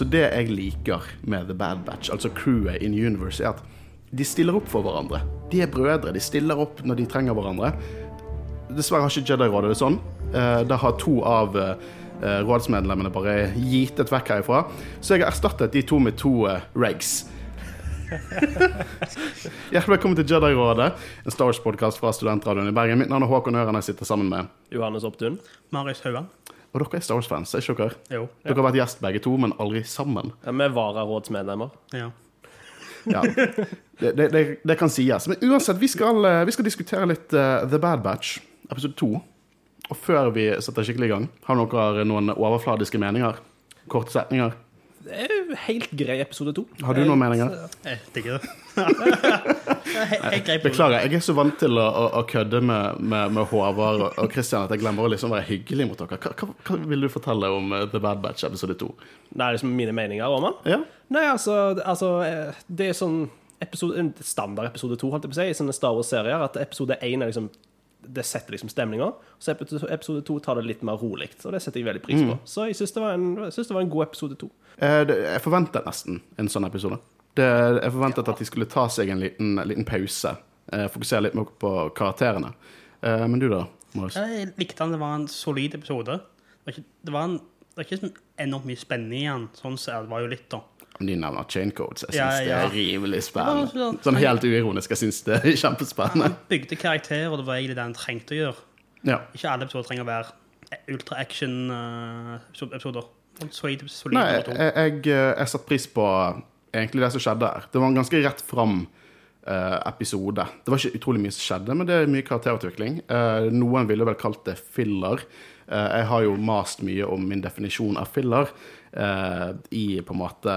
så det jeg liker med The Bad Batch, altså crewet in universe, er at de stiller opp for hverandre. De er brødre. De stiller opp når de trenger hverandre. Dessverre har ikke Jedi-rådet det sånn. Eh, Da har to av eh, eh, rådsmedlemmene bare gitet vekk herifra. Så jeg har erstattet de to med to regs. Hjertelig velkommen til Jedi-rådet, en Star Wars-podkast fra Studentradioen i Bergen. Mitt navn er Håkon Øren, jeg sitter sammen med Johannes Opptun. Marius Haugan. Og dere er Star Wars-fans, er ikke dere? Jo. Dere har vært gjest begge to, men aldri sammen. Ja, vi er vararådsmedlemmer. Ja. Ja, det, det, det, det kan sies. Men uansett, vi skal, eh, vi skal diskutere litt uh, The Bad Batch, episode to. Og før vi setter skikkelig i gang, har dere noen overfladiske meninger? Korte setninger? Det er jo helt grei episode to. Har du noen meninger? Jeg digger det. Beklager, jeg er så vant til å, å, å kødde med, med, med Håvard og, og Christian at jeg glemmer å liksom være hyggelig mot dere. Hva, hva, hva vil du fortelle om eh, The Bad Batch episode to? Det er liksom mine meninger om den. Ja? Nei, altså, altså eh, Det er sånn episode, standard episode to, holdt jeg på å si, i sånne Star Wars-serier. At episode én er liksom det setter liksom stemninga. Så episode, episode to tar det litt mer rolig. Og det setter jeg veldig pris på. Så jeg syns det, det var en god episode to. Eh, jeg forventet nesten en sånn episode. Det, jeg forventet at de skulle ta seg en liten, liten pause. Eh, fokusere litt mer på karakterene. Eh, men du da, Marius? Jeg likte han. Det var en solid episode. Det var ikke, det var en, det var ikke enormt mye spennende i han. Sånn sett, det var jo litt, da. De nevner chain codes. Jeg syns Ja, det er rimelig spennende. sånn- helt uironisk. Jeg syns det er kjempespennende. Han bygde karakterer, og det var egentlig det han trengte å gjøre. Ja. Ikke alle episoder trenger å være ultra-action-episoder. Solid, solid Nei, jeg, jeg, jeg satte pris på egentlig det som skjedde her. Det var en ganske rett fram eh, episode. Det var ikke utrolig mye som skjedde, men det er mye karakterutvikling. Eh, noen ville vel kalt det filler. Eh, jeg har jo mast mye om min definisjon av filler eh, i på en måte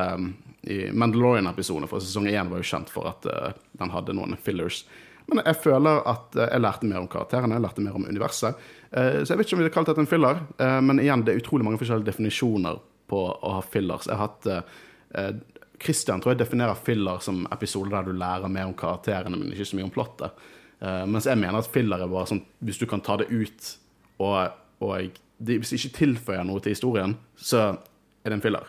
i Mandalorian-episoden, for sesong én var jo kjent for at uh, den hadde noen fillers. Men jeg føler at eh, jeg lærte mer om karakterene, jeg lærte mer om universet. Så jeg vet ikke om vi hadde kalt dette en filler, men igjen, det er utrolig mange forskjellige definisjoner på å ha fillers. Jeg har hatt Christian tror jeg definerer filler som episoder der du lærer mer om karakterene, men ikke så mye om plottet. Mens jeg mener at filler er bare sånn hvis du kan ta det ut, og, og de, hvis det ikke tilføyer noe til historien, så er det en filler.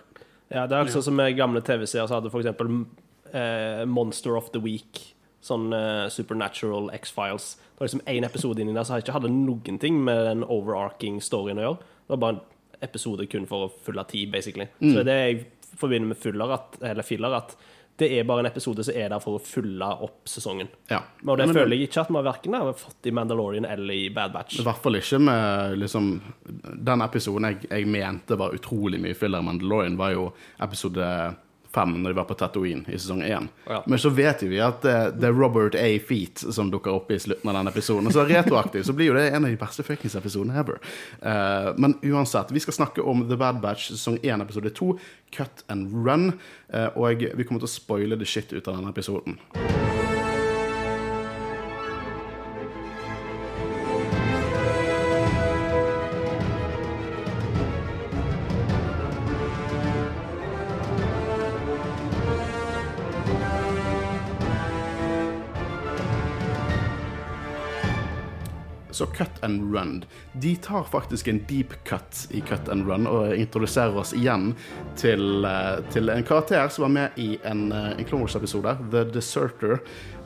Ja, det er altså som med gamle TV-serier så hadde for eksempel eh, Monster of the Week. Sånn eh, Supernatural X-Files. Det var liksom én episode inni der som ikke hadde noen ting med den overarching storyen å gjøre. Det var bare en episode kun for å fylle tid, basically. Så det er jeg forbinder med filler, at, eller filler, at det er bare en episode som er der for å fylle opp sesongen. Ja. Og det Men- føler jeg ikke at vi har verken har fått i Mandalorian eller i Bad Batch. I hvert fall ikke med liksom Den episoden jeg, jeg mente var utrolig mye filler i Mandalorian, var jo episode fem, når de var på Tatooine i sesong én. Ja. Men så vet vi at det, det er Robert A. Feet som dukker opp i slutten av den episoden. Så retroaktivt så blir jo det en av de beste fuckings episodene ever. Uh, men uansett, vi skal snakke om The Bad Batch sesong én, episode to, Cut and Run. Uh, og vi kommer til å spoile the shit ut av denne episoden. Cut and Run De tar faktisk en deep cut i Cut and Run og introduserer oss igjen til, eh, til en karakter som var med i en, eh, en Clone Wars-episode, The Deserter,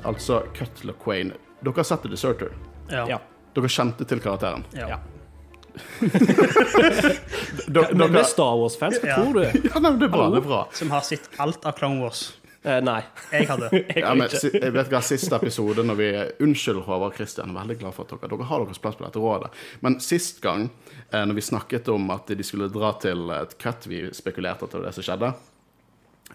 altså Cutler Quain. Dere har sett The Deserter? Ja. Ja. Dere kjente til karakteren? Ja. Ja. Dere, Men vi er Star Wars-fans, hva Ja. tror du? ja, nei, men det er bra. det er bra. Som har sett alt av Clone Wars. Eh, nei. Jeg hadde. Jeg Ja, men, jeg vet hva, Siste episode når vi Unnskyld, Håvard Kristian. Veldig glad for at dere Dere har deres plass på dette rådet. Men sist gang, eh, når vi snakket om at de skulle dra til et cut, vi spekulerte at det var det som skjedde,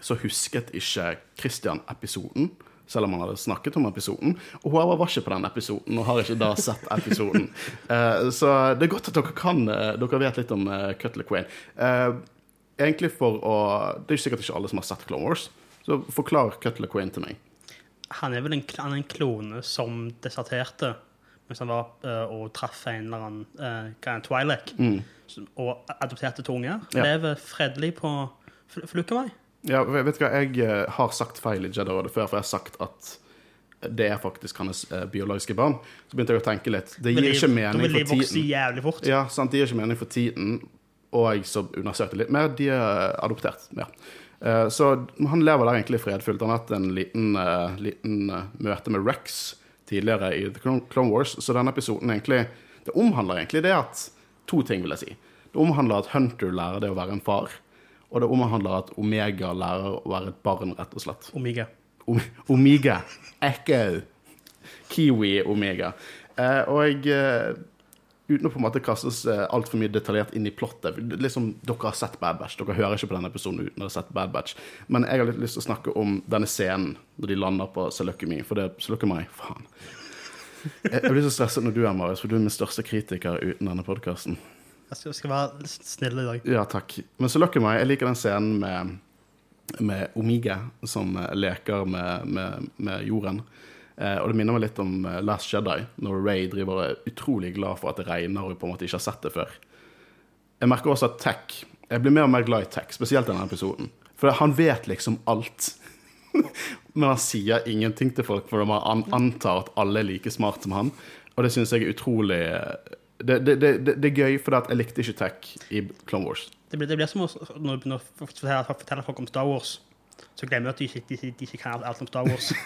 så husket ikke Kristian episoden. Selv om han hadde snakket om episoden. Og Håvard var ikke på den episoden og har ikke da sett episoden. Uh, så det er godt at dere kan uh, Dere vet litt om uh, Cutler Queen. Eh, egentlig for å Det er jo sikkert ikke alle som har sett Clone Wars, så forklar Cutler Queen til meg. Han er vel en, han er en klone som deserterte mens han var uh, og traff en eller annen uh, Twi'lek, som- og adopterte to unger. Ja. Lever fredelig på Fl- Flukkervei. Ja, vet du hva, Jeg eh, har sagt feil i Jedi-rådet før, for jeg har sagt at det er faktisk hans biologiske barn. Så begynte jeg å tenke litt. Det gir ikke mening de for tiden. Ja, sant, Det gir ikke mening for tiden og jeg som undersøkte litt mer, de er adoptert. Ja. Eh, så han lever der egentlig fredfullt. Han har hatt en liten, eh, liten eh, møte med Rex tidligere i The Clone Wars, så denne episoden egentlig Det omhandler egentlig det at To ting, vil jeg si. Det omhandler at Hunter lærer det å være en far, og det omhandler at Omega lærer å være et barn, rett og slett. Omega. Om- Omega. Echo. Kiwi Omega. Eh, og jeg Uten å på en måte kastes eh, altfor mye detaljert inn i plottet liksom, Dere har sett Bad Batch. Dere hører ikke på denne episoden uten å ha sett Bad Batch. Men jeg har litt lyst til å snakke om denne scenen når de lander på Selukumi. For det Selukumi Faen. Jeg, blir så stresset når du er Marius, for du er min største kritiker uten denne podkasten. Jeg skal, skal være snill i dag. Ja, takk. Men Selukumi, jeg liker den scenen med, med Omige, som eh, leker med, med, med jorden. Eh, og det minner meg litt om eh, Last Jedi, når Ray driver er utrolig glad for at det regner og på en måte ikke har sett det før. Jeg merker også at Tech Jeg blir mer og mer glad i Tech, spesielt denne episoden. For han vet liksom alt. Men han sier ingenting til folk, for han antar at alle er like smart som han. Og det syns jeg er utrolig det, det, det, det, det er gøy, for jeg likte ikke Tech i Clone Wars. Det blir, det blir som når du begynner fortelle folk om Star Wars, så glemmer du at de ikke, de, de ikke kan alt om Star Wars.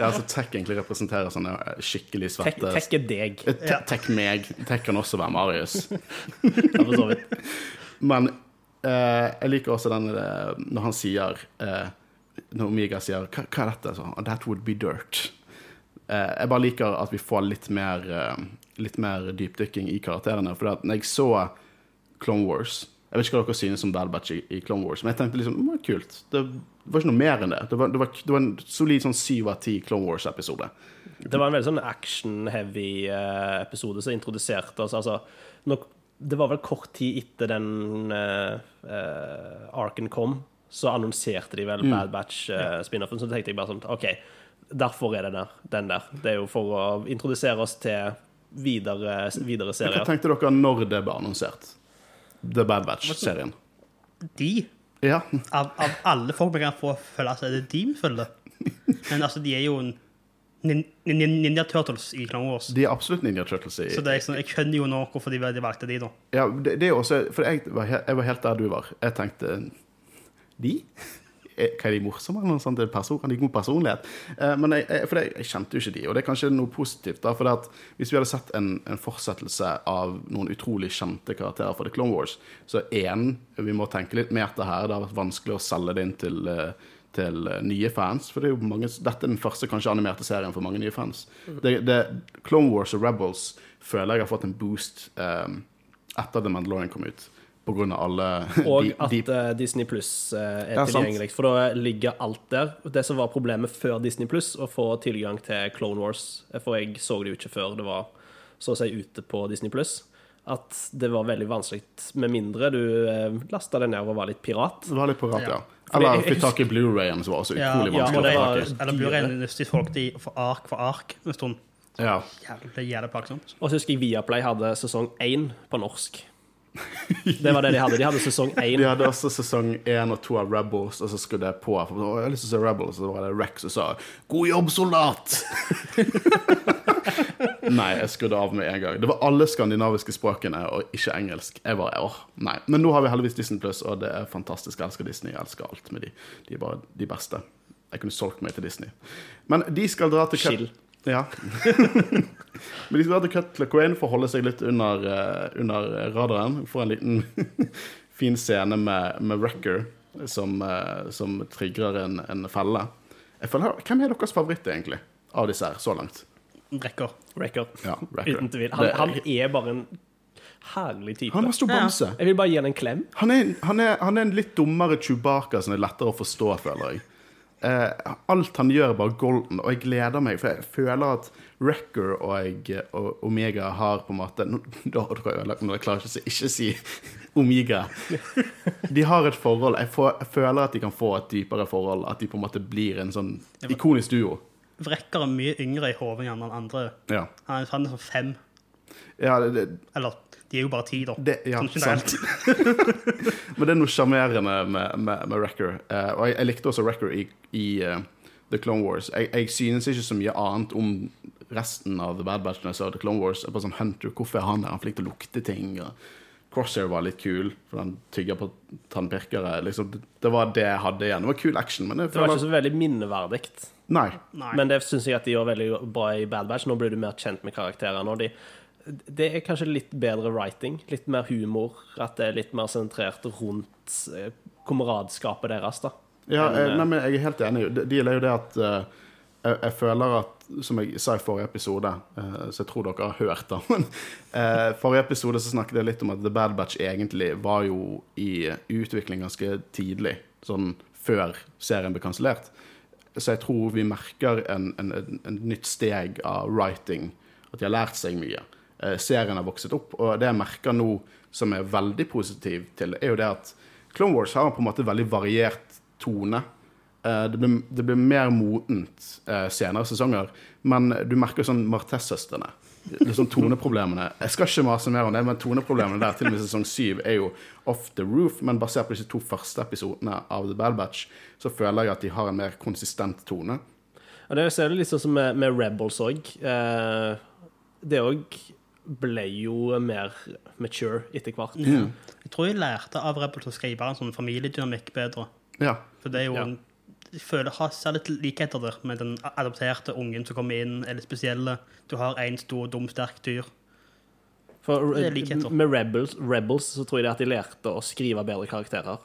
Ja, altså Tech egentlig representerer sånne eh, skikkelig svette Tech, tech er deg, Eh, te- Tech meg. Tech kan også være Marius. ja, for så vidt. Men eh, jeg liker også den eh, når han sier eh, Når Omega sier hva, 'Hva er dette?' Så, 'That would be dirt'. Eh, jeg bare liker at vi får litt mer, litt mer dypdykking i karakterene. For når jeg så Clone Wars Jeg vet ikke hva dere synes om Bad Batch i, i Clone Wars, men jeg tenkte liksom det var kult. Det var ikke noe mer enn det. Det var, det var, det var en solid sånn syv av ti Clone Wars-episode. Det var en veldig sånn action-heavy eh, episode som introduserte oss. Altså, nok, det var vel kort tid etter den uh, arken kom, så annonserte de vel Bad Batch-spin-offen. Så tenkte jeg bare sånn OK, derfor er det der, den der. Det er jo for å introdusere oss til videre, videre Hva tenkte dere når det ble annonsert? The Bad Batch-serien. De, Ja. av, av alle folk vi kan få følge, så er det de vi følger. Men altså, de er jo en nin, nin, Ninja Turtles i Clone Wars. De er absolutt Ninja Turtles. i Så det er sånn, jeg skjønner jo nå hvorfor de, de valgte de, da. Ja, det, det er også For jeg var, jeg var helt der du var. Jeg tenkte De? Eh, Hva er de morsomme? eller noe sånt? Er person, har de god personlighet? Eh, men jeg, jeg, for jeg, jeg kjente jo ikke de, og det er kanskje noe positivt. da, for Hvis vi hadde sett en, en fortsettelse av noen utrolig kjente karakterer fra The Clone Wars, så én Vi må tenke litt mer til her. Det har vært vanskelig å selge det inn til uh, til eh, nye fans. For det er jo mange, dette er den første kanskje animerte serien for mange nye fans. Det, det, Clone Wars og Rebels føler jeg har fått en boost um, etter The Mandalorian kom ut. På grunn av alle Og de- at de- eh, Disney Pluss er Ja, sant. tilgjengelig. For da ligger alt der. Det som var problemet før Disney Pluss, å få tilgang til Clone Wars For jeg så det jo ikke før det var så å si ute på Disney Pluss. At det var veldig vanskelig, med mindre du eh, lasta det ned og var litt pirat. Det var litt pirat, ja. Ja. Eller fikk tak i Blu-rayen, som var også utrolig ja, vanskelig ja, å få tak i. Eller Blu-rayen hvis de folk de får ark for ark en stund. Ja. Er jævlig plagsomt. Og så husker jeg Viaplay hadde sesong én på norsk. Det var det de hadde. De hadde sesong én. De hadde også sesong én og to av Rebels, og så skulle jeg på for, Jeg har lyst til å se Rebels, og så var det Rex som sa 'God jobb, soldat'! nei, jeg skrudde av med en gang. Det var alle skandinaviske språkene, og ikke engelsk. Jeg bare, åh, nei. Men nå har vi heldigvis Disney Pluss, og det er fantastisk. Jeg elsker Disney. Jeg elsker alt med de. De er bare de beste. Jeg kunne solgt meg til Disney. Men de skal dra til Chill. Ja. Men de skal hatt Cutler Crane for å holde seg litt under, eh, under radaren. Få en liten fin scene med, med Wrecker som, eh, som trigger en, en felle. Jeg føler, hvem er deres favoritt, egentlig, av disse her, så langt? Wrecker. Wrecker. Ja, Wrecker. Uten tvil. Han, han er bare en herlig type. Han er stor bamse. Jeg vil bare gi han en klem. Han er, han, er, han er en litt dummere Chewbacca som er lettere å forstå, føler jeg. Eh, alt han gjør, er bare golden, og jeg gleder meg, for jeg føler at Wrecker og, og Omega har på en måte Nå, har jeg ødelagt meg, jeg klarer ikke å si, ikke si Omega. De har et forhold. Jeg, får, jeg føler at de kan få et dypere forhold. At de på en måte blir en sånn ikonisk duo. Wrecker er mye yngre i hodet enn den andre. Ja. Han han er sånn fem. ja det, det, Eller, de er jo bare ti, da. Det, ja, Sånn sant. Men det er noe sjarmerende med, med, med Wrecker. Uh, og jeg, jeg likte også Wrecker i, i uh, The Clone Wars. Jeg, jeg synes ikke så mye annet om resten av The Bad Batch når jeg ser The Clone Wars. Jeg er bare sånn, Hunter, hvorfor er han der? Han flink til å lukte ting. Og Crosshair var litt kul, for han tygger på tannpirkere. Liksom, det, det var det jeg hadde igjen. Det var kul action, men jeg Det var ikke så veldig minneverdig. Nei. Nei. Men det syns jeg at de gjør veldig bra i Bad Batch. Nå blir du mer kjent med karakterene. og de det er kanskje litt bedre writing, litt mer humor. At det er litt mer sentrert rundt eh, kameradskapet deres. da Ja, jeg, eh, nei, men jeg er helt enig. Det er jo det at eh, jeg, jeg føler at, som jeg sa i forrige episode, eh, så jeg tror dere har hørt det Men eh, forrige episode så snakket jeg litt om at The Bad Batch egentlig var jo i utvikling ganske tidlig. Sånn før serien ble kansellert. Så jeg tror vi merker en, en, en, en nytt steg av writing. At de har lært seg mye. Eh, serien har vokset opp. Og det jeg merker nå som er veldig positiv til, er jo det at Clone Wars har på en måte veldig variert tone. Eh, Det blir, det blir mer modent eh, senere sesonger, men du merker sånn Martez-søstrene. Liksom toneproblemene. Jeg skal ikke mase mer om det, men toneproblemene der til og med sesong syv er jo off the roof. Men basert på disse to første episodene av The Bad Batch, så føler jeg at de har en mer konsistent tone. Ja, det ser du litt sånn med, med Rebels òg. Det òg ble jo mer mature etter hvert. Jeg tror jeg lærte av Rebel til å skrive en sånn familiedynamikk bedre. Ja. For det er jo Ja. en Jeg føler har ser litt likheter der med den adopterte ungen som kommer inn, eller spesielle. Du har én stor, dum, sterk dyr. For Det er likheter. med Rebels, Rebels så tror jeg det at de lærte å skrive bedre karakterer.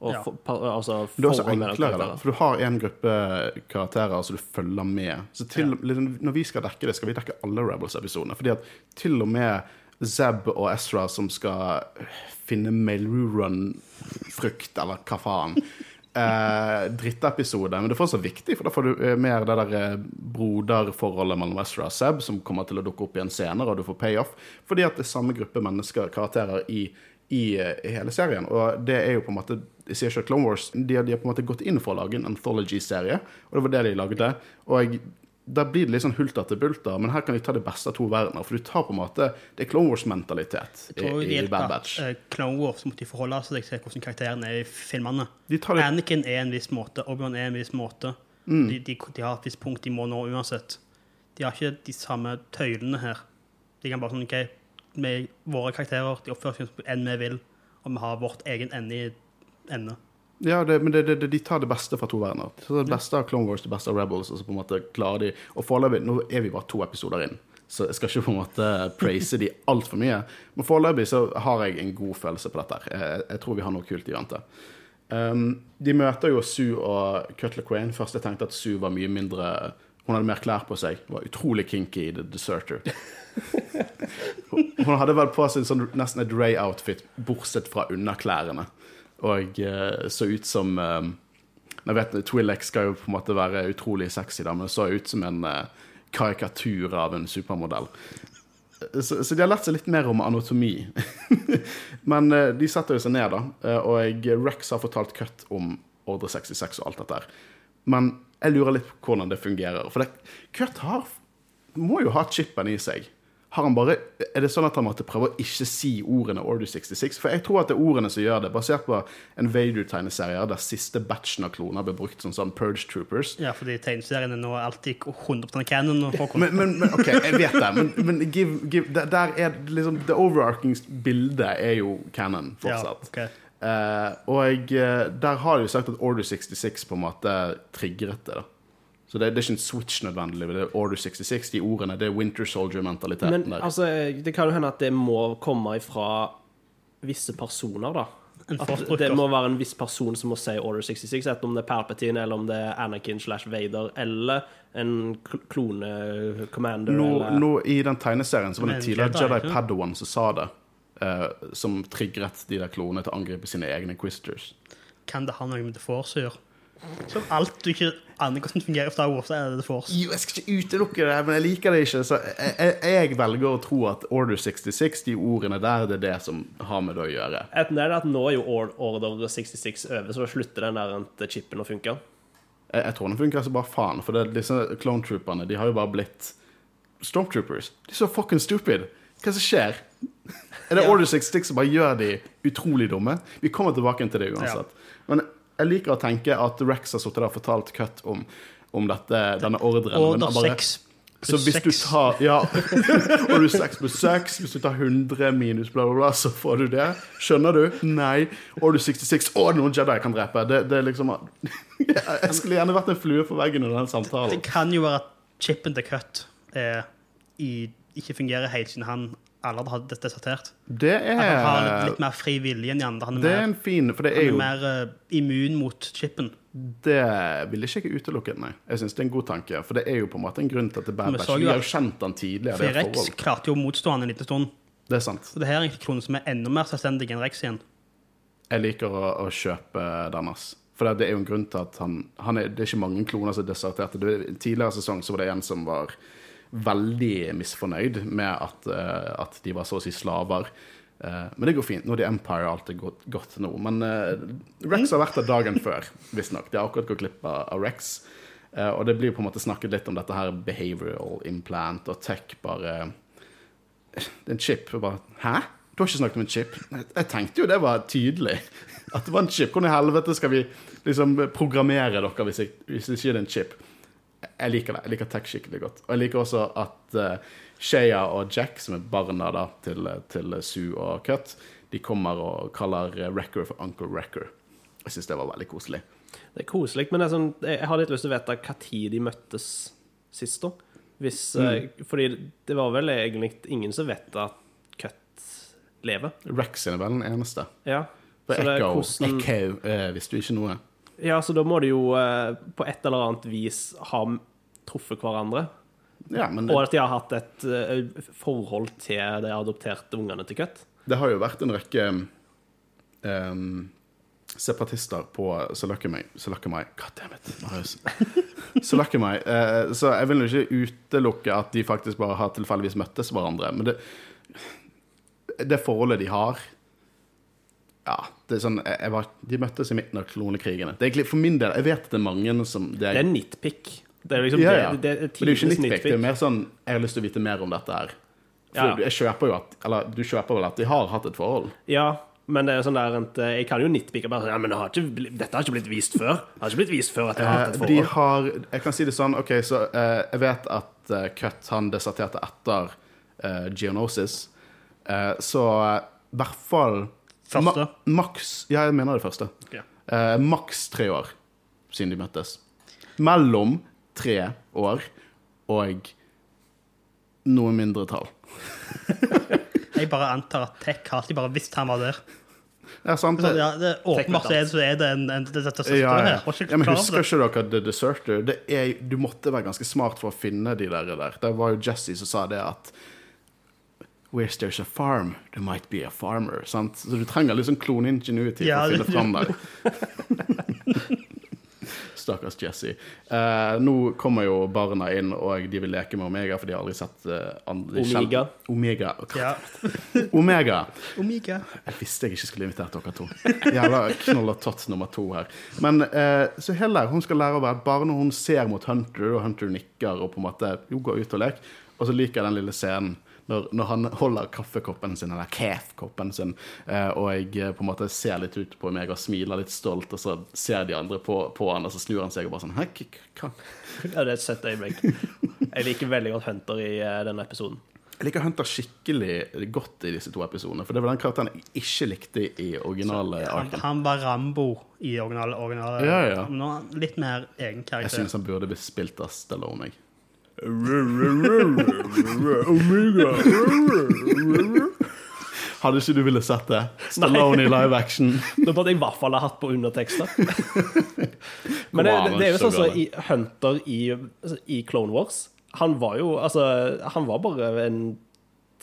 Og Ja. for, altså, for Det er også enklere, da. For du har en gruppe karakterer som du følger med. Så til, ja. Når vi skal dekke det, skal vi dekke alle Rebels-episodene. Fordi at til og med Zeb og Ezra som skal finne Melrurun-frukt, eller hva faen eh, Drittepisode. Men det er fortsatt viktig, for da får du eh, mer det der eh, broderforholdet mellom Ezra og Zeb, som kommer til å dukke opp igjen senere, og du får payoff. Fordi at det er samme gruppe mennesker, karakterer, i i i, hele serien. Og det er jo på en måte Jeg sier ikke at Clone Wars de, de har på en måte gått inn for å lage en anthology-serie, og det var det de lagde. Og jeg, da blir det litt sånn hulter bulter, men her kan de ta det beste av to verdener. For du tar på en måte Det er Clone Wars-mentalitet i, det i Bad at Batch. Uh, Clone Wars måtte de forholde seg til hvordan karakterene er i filmene. Det Anakin er en viss måte, Obi-Wan er en viss måte. Mm. De, de, de har et visst punkt de må nå uansett. De har ikke de samme tøylene her. De kan bare sånn OK, med våre karakterer, de oppfører seg enn vi vil, og vi har vårt egen ende i ende. Ja, det, men det, det, de tar det beste fra to verdener. Det beste av Clone Wars, det beste av Rebels, og så på en måte klarer de Og foreløpig Nå er vi bare to episoder inn, så jeg skal ikke på en måte praise de altfor mye. Men foreløpig så har jeg en god følelse på dette. Jeg, jeg tror vi har noe kult i vente. Um, de møter jo Sue og Cutler Crane. Først jeg tenkte at Sue var mye mindre Hun hadde mer klær på seg. Var utrolig kinky i The Deserter. Hun hadde vel på seg sånn, nesten et Ray-outfit, bortsett fra underklærne. Og uh, så ut som eh, Jeg vet Twi'lek skal jo på en måte være utrolig sexy, da, men så ut som en uh, karikatur av en supermodell. Så, så de har lært seg litt mer om anatomi. men uh, de setter jo seg ned, da. Og Rex har fortalt cut om Ordre 66 og alt dette her. Men jeg lurer litt på hvordan det fungerer. For det, Kurt har, må jo ha chipen i seg. Har han bare, er det sånn at han måtte prøve å ikke si ordene Order 66? For jeg tror at det er ordene som gjør det, basert på en Vader-tegneserie der siste batchen av kloner ble brukt som sånn Purge Troopers. Ja, fordi tegneseriene nå er alltid 100 canon. Men, men, men OK, jeg vet det, men, men give, give, der, er liksom Det overarching bildet er jo canon fortsatt. Ja, ok. Eh, og eh, der har de jo sagt at Order 66 på en måte triggeret det. da. Så det, det er ikke en switch nødvendig. Det er Order 66, de ordene. Det er Winter Soldier-mentaliteten Men der. altså, det kan jo hende at det må komme ifra visse personer, da. At det må være en viss person som må si Order 66, enten om det er Palpatine, eller om det er Anakin slash Vader, eller en kl- klone-commander, nå, nå, I den tegneserien så var det en tidligere Jedi, Jedi? Padawan som sa det. Eh, som trigget de der klonene til å angripe sine egne Quisters. Kan det ha noe med The Force å gjøre? Som alt du ikke aner hvordan det fungerer for Wars, er det The Force. Jo, jeg skal ikke utelukke det, men jeg liker det ikke. Så jeg, jeg, jeg velger å tro at Order 66, de ordene der, det er det som har med det å gjøre. Enten er det at nå er jo Order 66 over, så da slutter den der chipen å funke. Jeg, jeg tror den funker så bare faen, for det, disse clone trooperne de har jo bare blitt stormtroopers. De er så fucking stupid. Hva er det som skjer? Er det Ja. Order 66 som bare gjør de utrolig dumme? Vi kommer tilbake til det uansett. Men jeg liker å tenke at Rex har sittet der og fortalt Cut om, om dette, denne ordren. Order bare- 6 Så hvis du tar Ja, og du er 6 pluss 6, hvis du tar 100 minus bla, bla, bla, så får du det. Skjønner du? Nei. Og du er 66. Å, noen Jedi kan drepe. Det, det er liksom Jeg skulle gjerne vært en flue på veggen under den samtalen. Det kan jo være at chipen til Cut eh, i, ikke fungerer helt siden han allerede har des- desertert. Det At han har litt, er litt mer fri vilje enn de andre. Han er, Det er mer, en fin For det er er jo mer uh, immun mot chipen. Det vil ikke jeg utelukke, nei. Jeg syns det er en god tanke. For det er jo på en måte en grunn til at det er Bad vi Batch. Vi har jo kjent han tidligere. For er Rex klarte jo å motstå han en liten stund. Det er sant. Så det her er egentlig klonen som er enda mer selvstendig enn Rex igjen. Jeg liker å, å kjøpe Dennis. For det, det er jo en grunn til at han, han er, Det er ikke mange kloner som er deserterte. Tidligere sesong så var det en som var veldig misfornøyd med at, eh, at de var så å si slaver. Eh, men det går fint. Nå er det Empire alt er gått, gått nå. Men eh, Rex har vært der dagen før, visstnok. De har akkurat gått glipp av Rex. Og det blir på en måte snakket litt om dette her behavioral implant og tech bare Det er en chip. Bare Hæ? Du har ikke snakket om en chip? Jeg tenkte jo det var tydelig. At det var en chip. Hvordan i helvete skal vi liksom programmere dere hvis, jeg, hvis det ikke er en chip? Jeg liker det. Jeg liker tech skikkelig godt. Og jeg liker også at uh, Shea og Jack, som er barna da, til, til Sue og Cut, de kommer og kaller eh, Wrecker for Uncle Wrecker. Jeg syns det var veldig koselig. Det er koselig, men det sånn, jeg har litt lyst til å vite når de møttes sist. da. Hvis, mm. Fordi det var vel egentlig ingen som vet at Cut lever. Rex er vel den eneste. Ja, For Echo, hvordan- Echo eh, visste jo ikke noe. Ja, så da må de jo eh, på et eller annet vis ha truffet hverandre. Ja, men Og at de har hatt et eh, forhold til de adopterte ungene til Cut. Det har jo vært en rekke um, separatister på Søløkemøy Søløkemøy Goddammit, Marius. Søløkemøy. Uh, så jeg vil jo ikke utelukke at de faktisk bare har tilfeldigvis møttes hverandre. Men det, det forholdet de har Ja, det er sånn jeg, jeg var, De møttes i midten av klonekrigene. Det er egentlig for min del Jeg vet at det er mange som det Det er nitpick. Det er liksom ja, ja. det, det er Men det er ikke nitpick. Det er mer sånn Jeg har lyst til å vite mer om dette her. For Ja. jeg kjøper jo at Eller du kjøper vel at de har hatt et forhold? Ja, men det er sånn der eh, Jeg kan jo nitpicke bare sånn Ja, men det har ikke, dette har ikke blitt vist før. Det har ikke blitt vist før at jeg har hatt et forhold. De har Jeg kan si det sånn, OK, så uh, jeg vet at uh, Cut han deserterte etter uh, Geonosis. uh, så eh, i hvert fall Første. maks Ja, jeg mener det første. Okay. Eh, maks tre år siden de møttes. Mellom tre år og noe mindre tall. Jeg bare antar at Tech har alltid bare visst han var der. Ja, sant? Så, ja, det, åpenbart så er, så er det en, en, det, dette søsteret Ja, ja. her. Ja, men Husker ikke dere The Deserter? Det er, du måtte være ganske smart for å finne de der. der. Det var jo Jesse som sa det at Where there's a farm, there might be a farmer. Sant? Så du trenger liksom clone ingenuity Ja, for å finne fram der. Stakkars Jesse. Eh, nå kommer jo barna inn, og de vil leke med Omega, for de har aldri sett uh, andre Omega. Omega. Ja. Omega. Omega. Jeg visste jeg ikke skulle invitert dere to. Jævla knoll og tott nummer to her. Men eh, så heller, hun skal lære å være et barn, og hun ser mot Hunter, og Hunter nikker og på en måte jo, går ut og leker. Og så liker jeg den lille scenen når, når han holder kaffekoppen sin, eller kef-koppen sin, eh, og jeg eh, på en måte ser litt ut på meg og smiler litt stolt, og så ser de andre på, på han, og så snur han seg og bare sånn Hæ, hva? Ja, det er et søtt øyeblikk. Jeg liker veldig godt Hunter i eh, denne episoden. Jeg liker Hunter skikkelig godt i disse to episodene, for det var den karakteren jeg ikke likte i originale Han, arken. han var Rambo i originale, originale Ja, ja. Nå litt mer egen karakter. Jeg synes han burde bli spilt av Stallone. jeg. Hadde ikke du ville sett det? Stallone i live action. Da burde jeg i hvert fall ha hatt på undertekster. Men det, det, det er jo sånn som gale. Hunter i, altså, i Clone Wars. Han var jo altså Han var bare en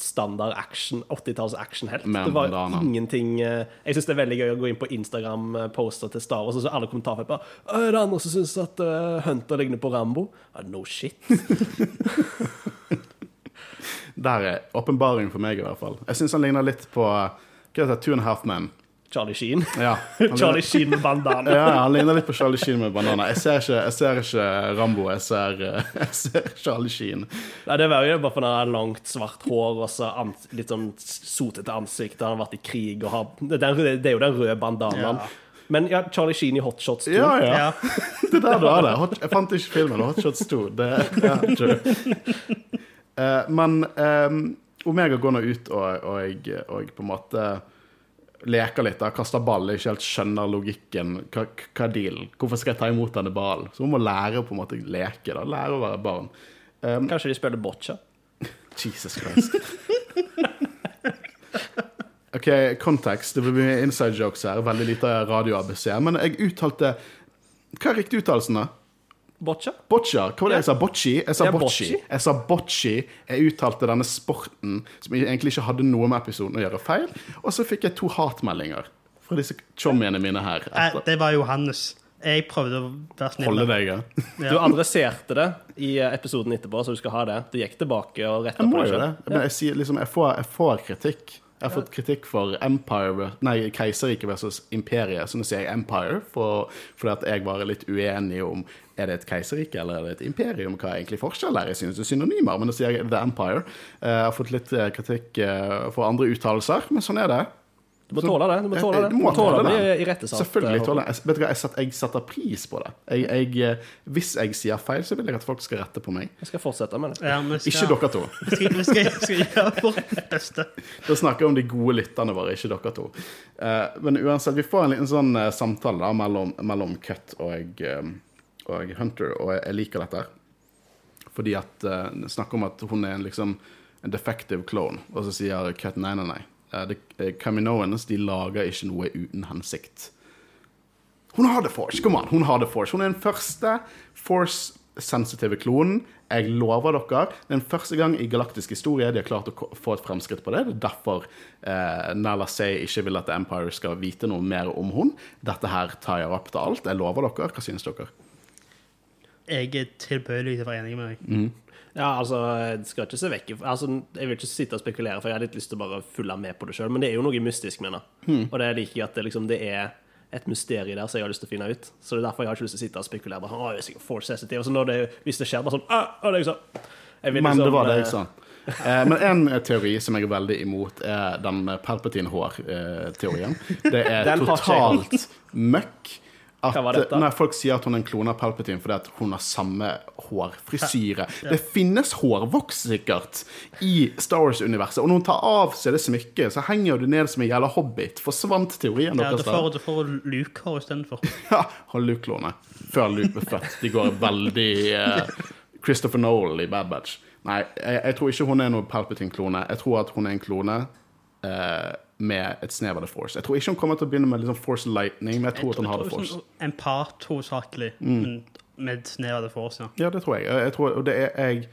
standard action 80-talls actionhelt. Det var bandana. ingenting eh, Jeg syns det er veldig gøy å gå inn på Instagram-poster til Star Wars, og så alle kommentarfelt bare «Å, Er det andre som syns at uh, Hunter ligner på Rambo? Ah, no shit. Der er åpenbaring for meg, i hvert fall. Jeg syns han ligner litt på hva heter det, Two and a Half Men. Charlie Sheen. Ja, Charlie ligner, Sheen med bandana. ja, han ligner litt på Charlie Sheen med bandana. Jeg ser ikke, jeg ser ikke Rambo, jeg ser, eh, jeg ser Charlie Sheen. Nei, det var jo bare fordi han har langt, svart hår og så ans litt sånn sotete ansikt. Han har vært i krig og har Det er, den, røde- det jo den røde bandanaen. Ja. Men ja, Charlie Sheen i Hotshots 2. Ja, ja. Ja. Det er der du har det. Hot, jeg fant ikke filmen. Hot Shots 2. Det, ja, true. Eh, men um, Omega går nå ut og, og, og jeg på en måte leker litt. da, Kaster ball. Ikke helt skjønner logikken. Hva, hva er dealen? Hvorfor skal jeg ta imot denne ballen? Så hun må lære å på en måte leke. da, Lære å være barn. Um, Kanskje de spiller boccia? Jesus Christ. OK, kontekst. Det blir mye inside jokes her. Veldig lite radio-ABC. Men jeg uttalte Hva er riktig uttalelsen, da? Boccia? Boccia. Hva var det jeg sa? Bocci? Jeg sa bocci. Jeg sa bocci. Jeg uttalte denne sporten som egentlig ikke hadde noe med episoden å gjøre, feil. Og så fikk jeg to hatmeldinger fra disse chommiene mine her. Eh, Etter. Det var Johannes. Jeg prøvde å være snill. Holde deg, ja. Du adresserte det i episoden etterpå, så du skal ha det. Du gikk tilbake og retta Jeg på må jo det. selv. Men jeg sier liksom, jeg får, jeg får kritikk. Jeg har fått kritikk for Empire, nei, keiserriket versus imperiet. Så nå sier jeg Empire, for, fordi at jeg var litt uenig om er det et keiserrike eller er det et imperium. Hva er egentlig forskjell der? Jeg synes det er synonymer, men nå sier jeg The Empire. Eh, Jeg har fått litt eh, kritikk eh, for andre uttalelser, men sånn er det. Du må tåle det. Du må tåle Jeg- det. Du må må tåle tåle det det. i rettesatt. Selvfølgelig tåle jeg. Vet du hva, jeg, setter, jeg setter pris på det. Jeg, jeg, eh, hvis jeg sier feil, så vil jeg at folk skal rette på meg. Jeg skal fortsette med det. Ja, skal, Ikke dere to. Vi skal, vi skal, vi skal gjøre vårt beste. Da snakker jeg om de gode lytterne våre, ikke dere to. Eh, men uansett, vi får en liten sånn eh, samtale da, mellom, mellom Cut og, eh, og Hunter, og jeg, liker dette. Fordi at Snakker om at hun er en, liksom, en defective clone, og så sier Cut nei, nei, nei. Uh, eh, Kaminoans de lager ikke noe uten hensikt. Hun har The Force. Kom an, hun har The Force. Hun er den første Force-sensitive klonen. Jeg lover dere. Det er den første gang i galaktisk historie de har klart å få et fremskritt på det. Det er derfor eh, Nala Say ikke vil at The Empire skal vite noe mer om hun. Dette her tar jeg opp til alt. Jeg lover dere. Hva synes dere? Jeg er tilbøyelig til å være enig med deg. Ja, altså, jeg skal ikke se vekk altså, Jeg vil ikke sitte og spekulere, for jeg har litt lyst til å bare følge med på det sjøl. Men det er jo noe mystisk med det. Mm. Og det liker jeg at det, liksom, det er et mysterium der som jeg har lyst til å finne ut. Så det er derfor jeg har ikke lyst til å sitte og spekulere. Bare, sånn, «Å, jeg er sikkert force sensitive. Og så når det, hvis det skjer, bare sånn «Ah, å, det er. Jeg vil Men det liksom, var det eh, jeg sa. Eh, men en teori som jeg er veldig imot, er den Palpatine-hår-teorien. Det er totalt møkk. At? Når folk sier at hun er en klone av Palpatine fordi at hun har samme hårfrisyre Det finnes hårvoks sikkert i Star Wars-universet, og når hun tar av seg det smykket, så henger du ned som en jævla hobbit. Forsvant teorien Ja, deres da der? får, da får Luke hår istedenfor. Ja, har Luke-klone. Før Luke ble født. De går veldig eh, Christopher Noel i Bad Batch. Nei, jeg, jeg tror ikke hun er noen Palpatine-klone. Jeg tror at hun er en klone eh, med et snev av The Force. Jeg tror ikke hun kommer til å begynne med liksom Force Lightning, men jeg tror at hun har The Force. En part hovedsakelig, Mm. men med snev av The force, ja. Ja, det tror jeg. Jeg, jeg, tror, og det er, jeg,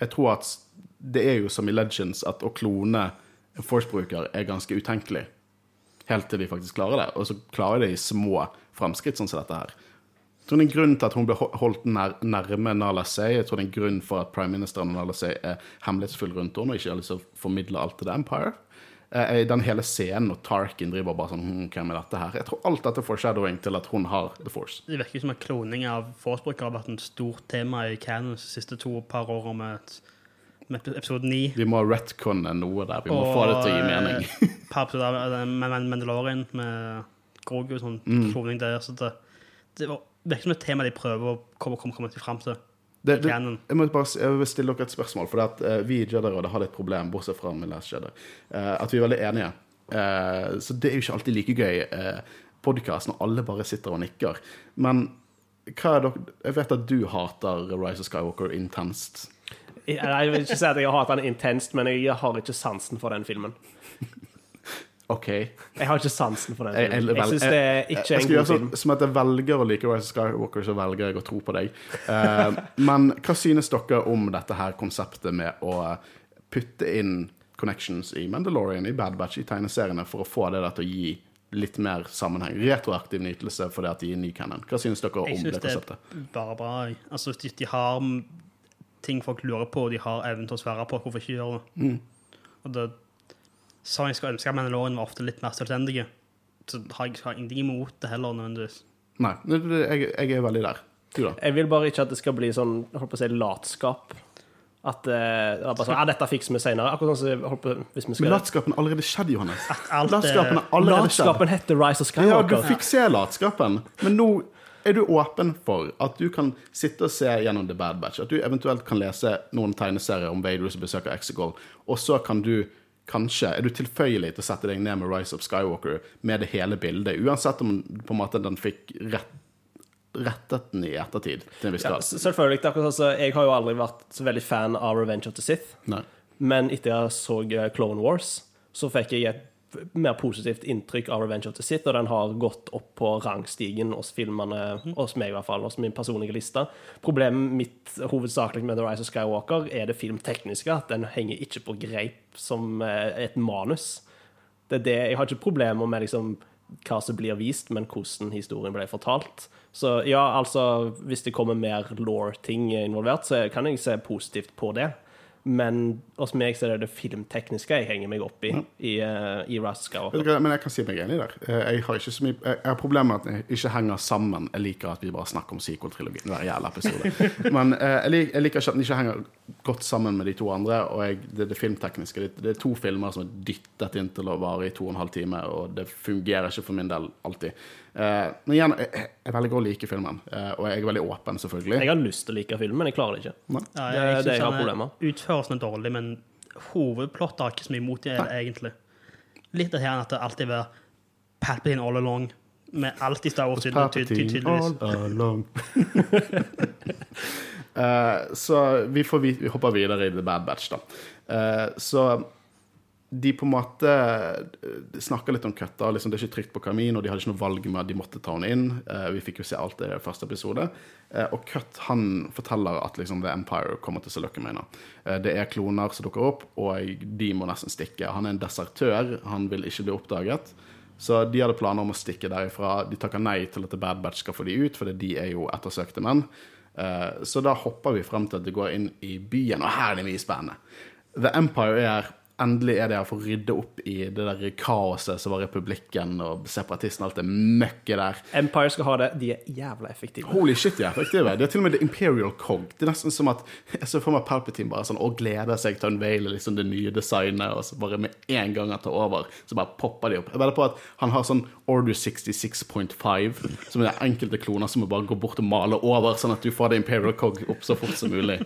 jeg tror at det er jo som i Legends at å klone en Force-bruker er ganske utenkelig. Helt til de faktisk klarer det. Og så klarer de små framskritt sånn som dette her. Jeg tror det er en grunn til at hun ble holdt nær, nærme Nala Say. Jeg tror det er en grunn for at prime ministeren Nala Say er hemmelighetsfull rundt henne og ikke har lyst til å formidle alt til The Empire. Eh, den hele scenen når Tarkin driver bare sånn hm, Hvem er dette her? Jeg tror alt dette får foreshadowing til at hun har The Force. Det virker som at kloning av force-brukere har vært en stort tema i Canons de siste to par årene med, med episode 9. Vi må retconne noe der. Vi må få det til å gi mening. eh, par episoder av med Mandalorian med Grogu og sånn Mm. kloning der. Så det, det virker som et tema de prøver å komme, komme, komme fram til. Det, det, jeg, må bare, jeg vil stille dere et spørsmål, for at, uh, vi i Jedi-rådet har et problem, bortsett fra med Last Jedi. Uh, at vi er veldig enige. Uh, så det er jo ikke alltid like gøy uh, podkast når alle bare sitter og nikker. Men hva er dere Jeg vet at du hater Rise of Skywalker intenst. Jeg, vil ikke si at jeg har hatt den intenst, men jeg har ikke sansen for den filmen. OK. Jeg har ikke sansen for den Jeg, jeg. Jeg syns det er jeg- ikke jeg en god film. sånn, Som at jeg velger å like Rise of Skywalker, så velger jeg å tro på deg. Uh, men hva synes dere om dette her konseptet med å putte inn connections i Mandalorian, i Bad Batch, i tegneseriene, for å få det der til å gi litt mer sammenheng? Retroaktiv nytelse fordi at de er ny canon. Hva synes dere om om det konseptet? Jeg synes det er bare bra. Altså, de, de har ting folk lurer på, og de har evnen til å svare på, hvorfor ikke gjøre det? Mm. Og det Som jeg skulle ønske at Mandalorian var ofte litt mer selvstendige, så har jeg har ingenting imot det heller, nødvendigvis. Nei, jeg, jeg er veldig der. Du, da? Jeg vil bare ikke at det skal bli sånn holdt på å si, latskap. At eh, det er bare sånn, ja, dette fikser vi senere. Akkurat sånn som holdt på, hvis vi Men latskapen har allerede skjedd, Johannes. alt, Latskapen er har allerede skjedd. Latskapen heter Rise of Ja, du fikk se latskapen, men nå er du åpen for at du kan sitte og se gjennom The Bad Batch. At du eventuelt kan lese noen tegneserier om Vader som besøker Exegol, og så kan du kanskje Er du tilføyelig til å sette deg ned med Rise of Skywalker med det hele bildet, uansett om på en måte den fikk rett, rettet den i ettertid til en viss grad? Ja, selvfølgelig. akkurat sånn, Jeg har jo aldri vært så veldig fan av Revenge of the Sith. Nei. Men etter jeg så eh, Clone Wars, så fikk jeg et mer positivt inntrykk av Revenge of the Sith, og den har gått opp på rangstigen hos filmene, hos meg i hvert fall, hos min personlige liste. Problemet mitt hovedsakelig med The Rise of Skywalker er det filmtekniske, at den henger ikke på greip som eh, et manus. Det er det, jeg har ikke problemer med liksom hva som blir vist, men hvordan historien ble fortalt. Så ja, altså, hvis det kommer mer law-ting involvert, så kan jeg se positivt på det. Men hos meg så er det det filmtekniske jeg henger meg opp i i, uh, i hva, Men jeg kan si meg enig der. Eh, Jeg har ikke så mye Jeg har problemer med at jeg ikke henger sammen. Jeg liker at vi bare snakker om sequel-trilogien hver jævla episode. Men eh, jeg liker ikke at den ikke henger godt sammen med de to andre. Og jeg, det, det filmtekniske det, det er to filmer som er dyttet inn til å vare i to og en halv time, og det fungerer ikke for min del alltid. Eh, men igjen, jeg, jeg velger å like filmen, eh, og jeg er veldig åpen, selvfølgelig. Jeg har lyst til å like filmen, men jeg klarer det ikke. Ja, Det er jeg det jeg synes har problemer. Utførelsen er dårlig, men hovedplottet har ikke så mye imot det, egentlig. Litt av her at det alltid var Palpatine all along, med alt i Star Wars, Palpatine all along. Eh, så vi, får, vi, vi hopper videre i The Bad Batch, da. Eh, så de på en måte snakka snakker litt om køtta. Liksom, det er ikke trygt på Kamin, og de hadde ikke noe valg med at de måtte ta henne inn. Eh, vi fikk jo se alt det i første episode. Eh, og Cut han forteller at liksom, The Empire kommer til Sulukamina. Uh, det er kloner som dukker opp, og de må nesten stikke. Han er en desertør, han vil ikke bli oppdaget. Så de hadde planer om å stikke derifra. De takker nei til at The Bad Batch skal få de ut, for de er jo ettersøkte menn. Eh, så da hopper vi frem til at de går inn i byen, og her er det mye spennende. The Empire er Endelig er det å få rydde opp i det der kaoset som var republikken og separatisten og alt det møkket der. Empire skal ha det. De er jævla effektive. Holy shit, de er effektive. Det er til og med The Imperial Cog. Det er nesten som at jeg ser for meg Palpatine bare sånn og gleder seg til å unveile liksom det nye designet, og så bare med en gang han tar over, så bare popper de opp. Jeg vedder på at han har sånn Order 66.5, som er enkelte kloner som må bare gå bort og male over, sånn at du får det Imperial Cog opp så fort som mulig.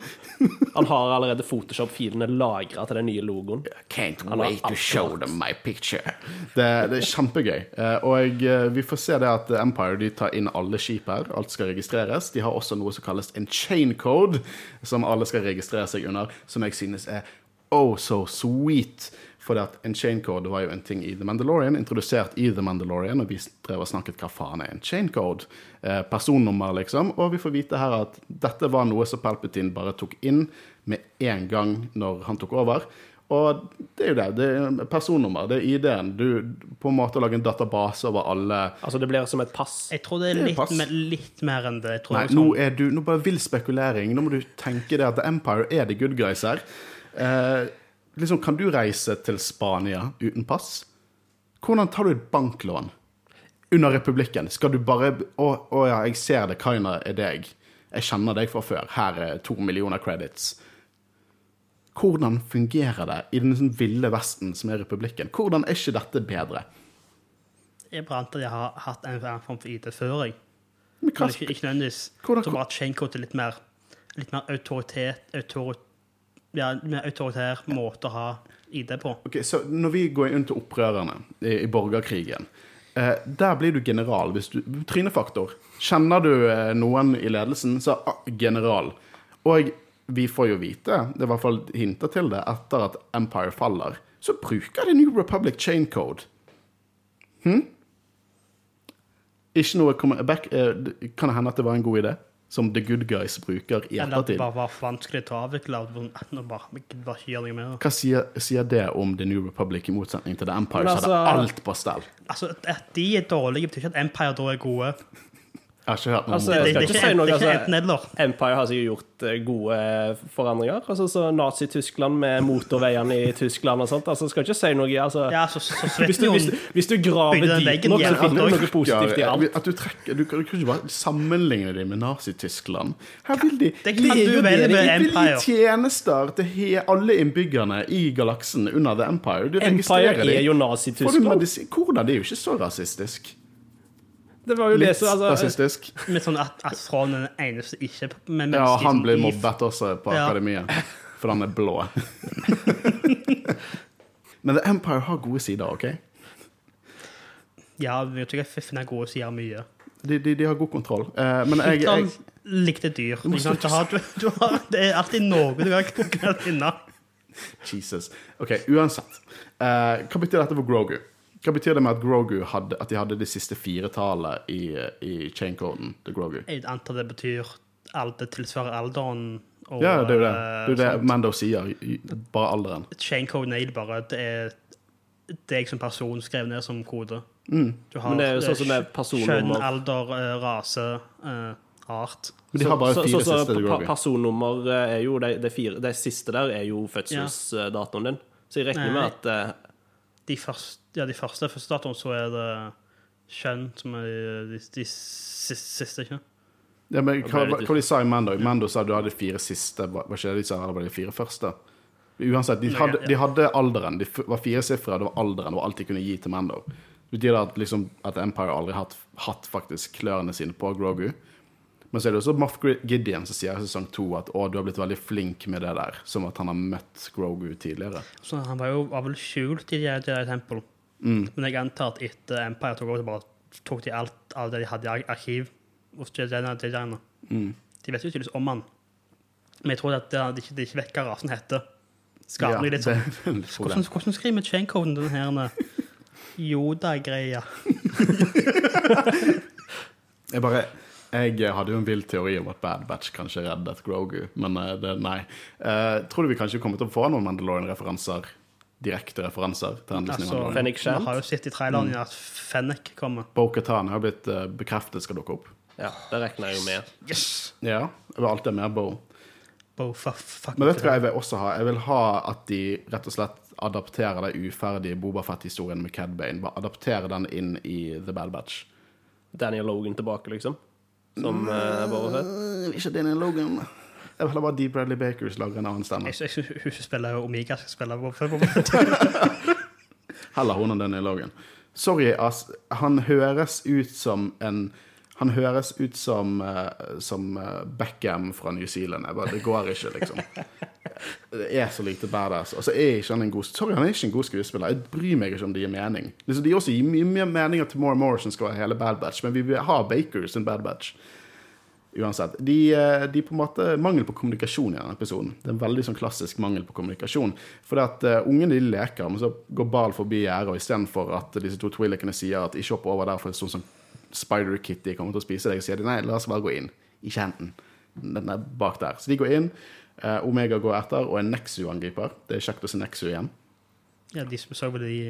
Han har allerede Photoshop-filene lagra til den nye logoen. Can't wait to show them my picture. Det, det er kjempegøy. Eh, Og eh, vi får se det at Empire de tar inn alle skip her. Alt skal registreres. De har også noe som kalles en chain code, som alle skal registrere seg under, som jeg synes er oh so sweet. For at en chain code var jo en ting i The Mandalorian, introdusert i The Mandalorian, og vi drev og snakket hva faen er en chain code. Eh, personnummer, liksom. Og vi får vite her at dette var noe som Palpatine bare tok inn med en gang når han tok over. Og det er jo det. Det er personnummer. Det er ID-en. Du på en måte lager en database over alle Altså, det blir som et pass. Jeg tror det er Det er litt, mer- litt mer enn det. Tror Nei, det nå sånn, er du Nå bare vill spekulering. Nå må du tenke det at The Empire er the good guys her. Eh, liksom, kan du reise til Spania uten pass? Hvordan tar du et banklån under republikken? Skal du bare Å, å ja, jeg ser det. Kaina er deg. Jeg kjenner deg fra før. Her er to millioner credits. Hvordan fungerer det i den sånn ville vesten som er republikken? Hvordan er ikke dette bedre? jeg bare antar jeg har hatt en form for ID før, jeg. Men hva, Men ikke, ikke nødvendigvis. Hvordan- Så bare at chaincode er litt mer, litt mer autoritet, autor, ja, med autoritær måte å ha ID på. Ok, så Når vi går inn til opprørerne i, i borgerkrigen, eh, der blir du general hvis du Trynefaktor. Kjenner du eh, noen i ledelsen, så ah, general. Og vi får jo vite, det er i hvert fall hinter til det, etter at Empire faller, så bruker de New Republic Chain Code. Hm? Ikke noe eh, Kan det hende at det var en god idé? Som The Good Guys bruker i Eller at det bare var vanskelig til å avvikle. av Nå bare, bare gjør det mer. Hva sier, sier det om The New Republic i motsetning til The Empire, som hadde altså- alt på stell? Altså, At de er dårlige, betyr ikke at Empire da er gode. Jeg har ikke hørt noe Altså, om Det, det. det, det, det er ikke altså. enten eller. Empire har sikkert gjort eh, gode eh, forandringer. Altså, så Nazi-Tyskland med motorveiene i Tyskland og sånt. Altså, skal ikke si noe altså, Ja, så, så hvis, du, hvis, hvis du graver dypt nok, så finner du noe positivt i alt. At du trekker Du kan du kan ikke bare sammenligne dem med Nazi-Tyskland. Her vil de Det kan du vel de med vil gi Empire. tjenester til he, alle innbyggerne i galaksen under The Empire. Du Empire er jo Nazi-Tyskland. Hvordan? Det er jo ikke så rasistisk. Det var jo det Litt så, altså, rasistisk. Med sånn at, at Thrawn er den eneste ikke med Ja, mennesker han blir mobbet også på Ja. akademiet. For han er blå. Men The Empire har gode sider, OK? Ja, vi tror jeg finne gode sider mye. De, de, de har god kontroll. Eh, men jeg, jeg likte dyr. Du? Du har, du, du har, det er alltid noe du har kunnet finne. Jesus. OK, uansett. Eh, hva betyr dette for Grogu? Hva betyr det med at Grogu hadde, at de hadde de siste fire tallene i, i chain-coden til Grogu? Jeg antar det betyr alt det tilsvarer alderen. Og, Ja, det er jo det. eh, Det er det. Mando sier. Bare alderen. Chain-code nail bare. Det er deg som person skrevet ned som kode. Mm. Du har Men det er jo sånn som det er Kjønn, alder, eh, rase, eh, art. Men de har bare så, fire så, så, siste til pa- Grogu. personnummer er jo de, de fire Det siste der er jo fødselsdatoen din. Så jeg regner med at De første, ja, de første første datoen så er det kjønn som er de, de siste, siste, ikke? Ja, men hva, hva de sa i Mando? Mando sa du hadde fire siste. Var ikke det de sa? Eller var det de fire første? Uansett, de hadde, de hadde alderen. De var fire sifre, det var alderen. og alt de kunne gi til Mando. Det betyr at, liksom, at Empire aldri har hatt, hatt faktisk klørne sine på Grogu. Men så er det også Moff Gideon som sier i sesong to at å, du har blitt veldig flink med det der. Som at han har møtt Grogu tidligere. Så han var jo var vel skjult i Jedi Temple. Mm. Men jeg antar at etter Empire tok over, så bare tok de alt av det de hadde i arkiv hos Jediene. Mm. De vet jo tydeligvis om han. Men jeg tror at det, de, ikke, de ikke vet hva rasen heter. Skaper ja, litt sånn. Hvordan, hvordan skriver vi chaincoden den her Yoda-greia? Jeg bare Jeg hadde jo en vill teori om at Bad Batch kanskje reddet Grogu, men eh, det, nei. Uh, tror du vi kanskje kommer til å få noen Mandalorian-referanser? Direkte referanser til hendelsen i Altså, Mandalorian? Fennec vi har jo sett i traileren at Fennec kommer. Bo-Katan har blitt uh, bekreftet skal dukke opp. Ja, det regner jeg jo med. Yes! Ja, jeg vil alltid ha mer Bo. Bo, Men vet du hva jeg vil også ha? Jeg vil ha at de rett og slett adapterer de uferdige Bobafett-historien med Cad Bane. Adapterer adaptere den inn i The Bad Batch. Daniel Logan tilbake, liksom. Som uh, bare fett. Uh, ikke Daniel Logan. Jeg vil heller bare Dee Bradley Baker som lager en annen stemme. Jeg jeg, hun spiller jo Omega, skal spille Boba Fett. Heller hun enn Daniel Logan. Sorry, ass. Han høres ut som en Han høres ut som, eh, som eh, Beckham fra New Zealand. Jeg bare, det går ikke, liksom. Det er så lite badass. Og så er ikke han en god Sorry, han er ikke en god skuespiller. Jeg bryr meg ikke om de gir mening. Liksom, de også mye mer mening at More Morrison skal være hele Bad Batch, men vi vil ha Baker sin Bad Batch. Uansett. De, eh, de på en måte Mangel på kommunikasjon i denne episoden. Det er en veldig sånn klassisk mangel på kommunikasjon. For at uh, ungene de leker, men så går Bal forbi gjerdet, og istedenfor at disse to twillikene sier at ikke hopp over der, for det er sånn som Spider Kitty kommer til å spise deg, sier de nei, la oss bare gå inn. Ikke hent den. Den er bak der. Så de går inn. eh, Omega går etter, og en Nexu-angriper. Det er kjekt å se Nexu igjen. Ja, de som så vel i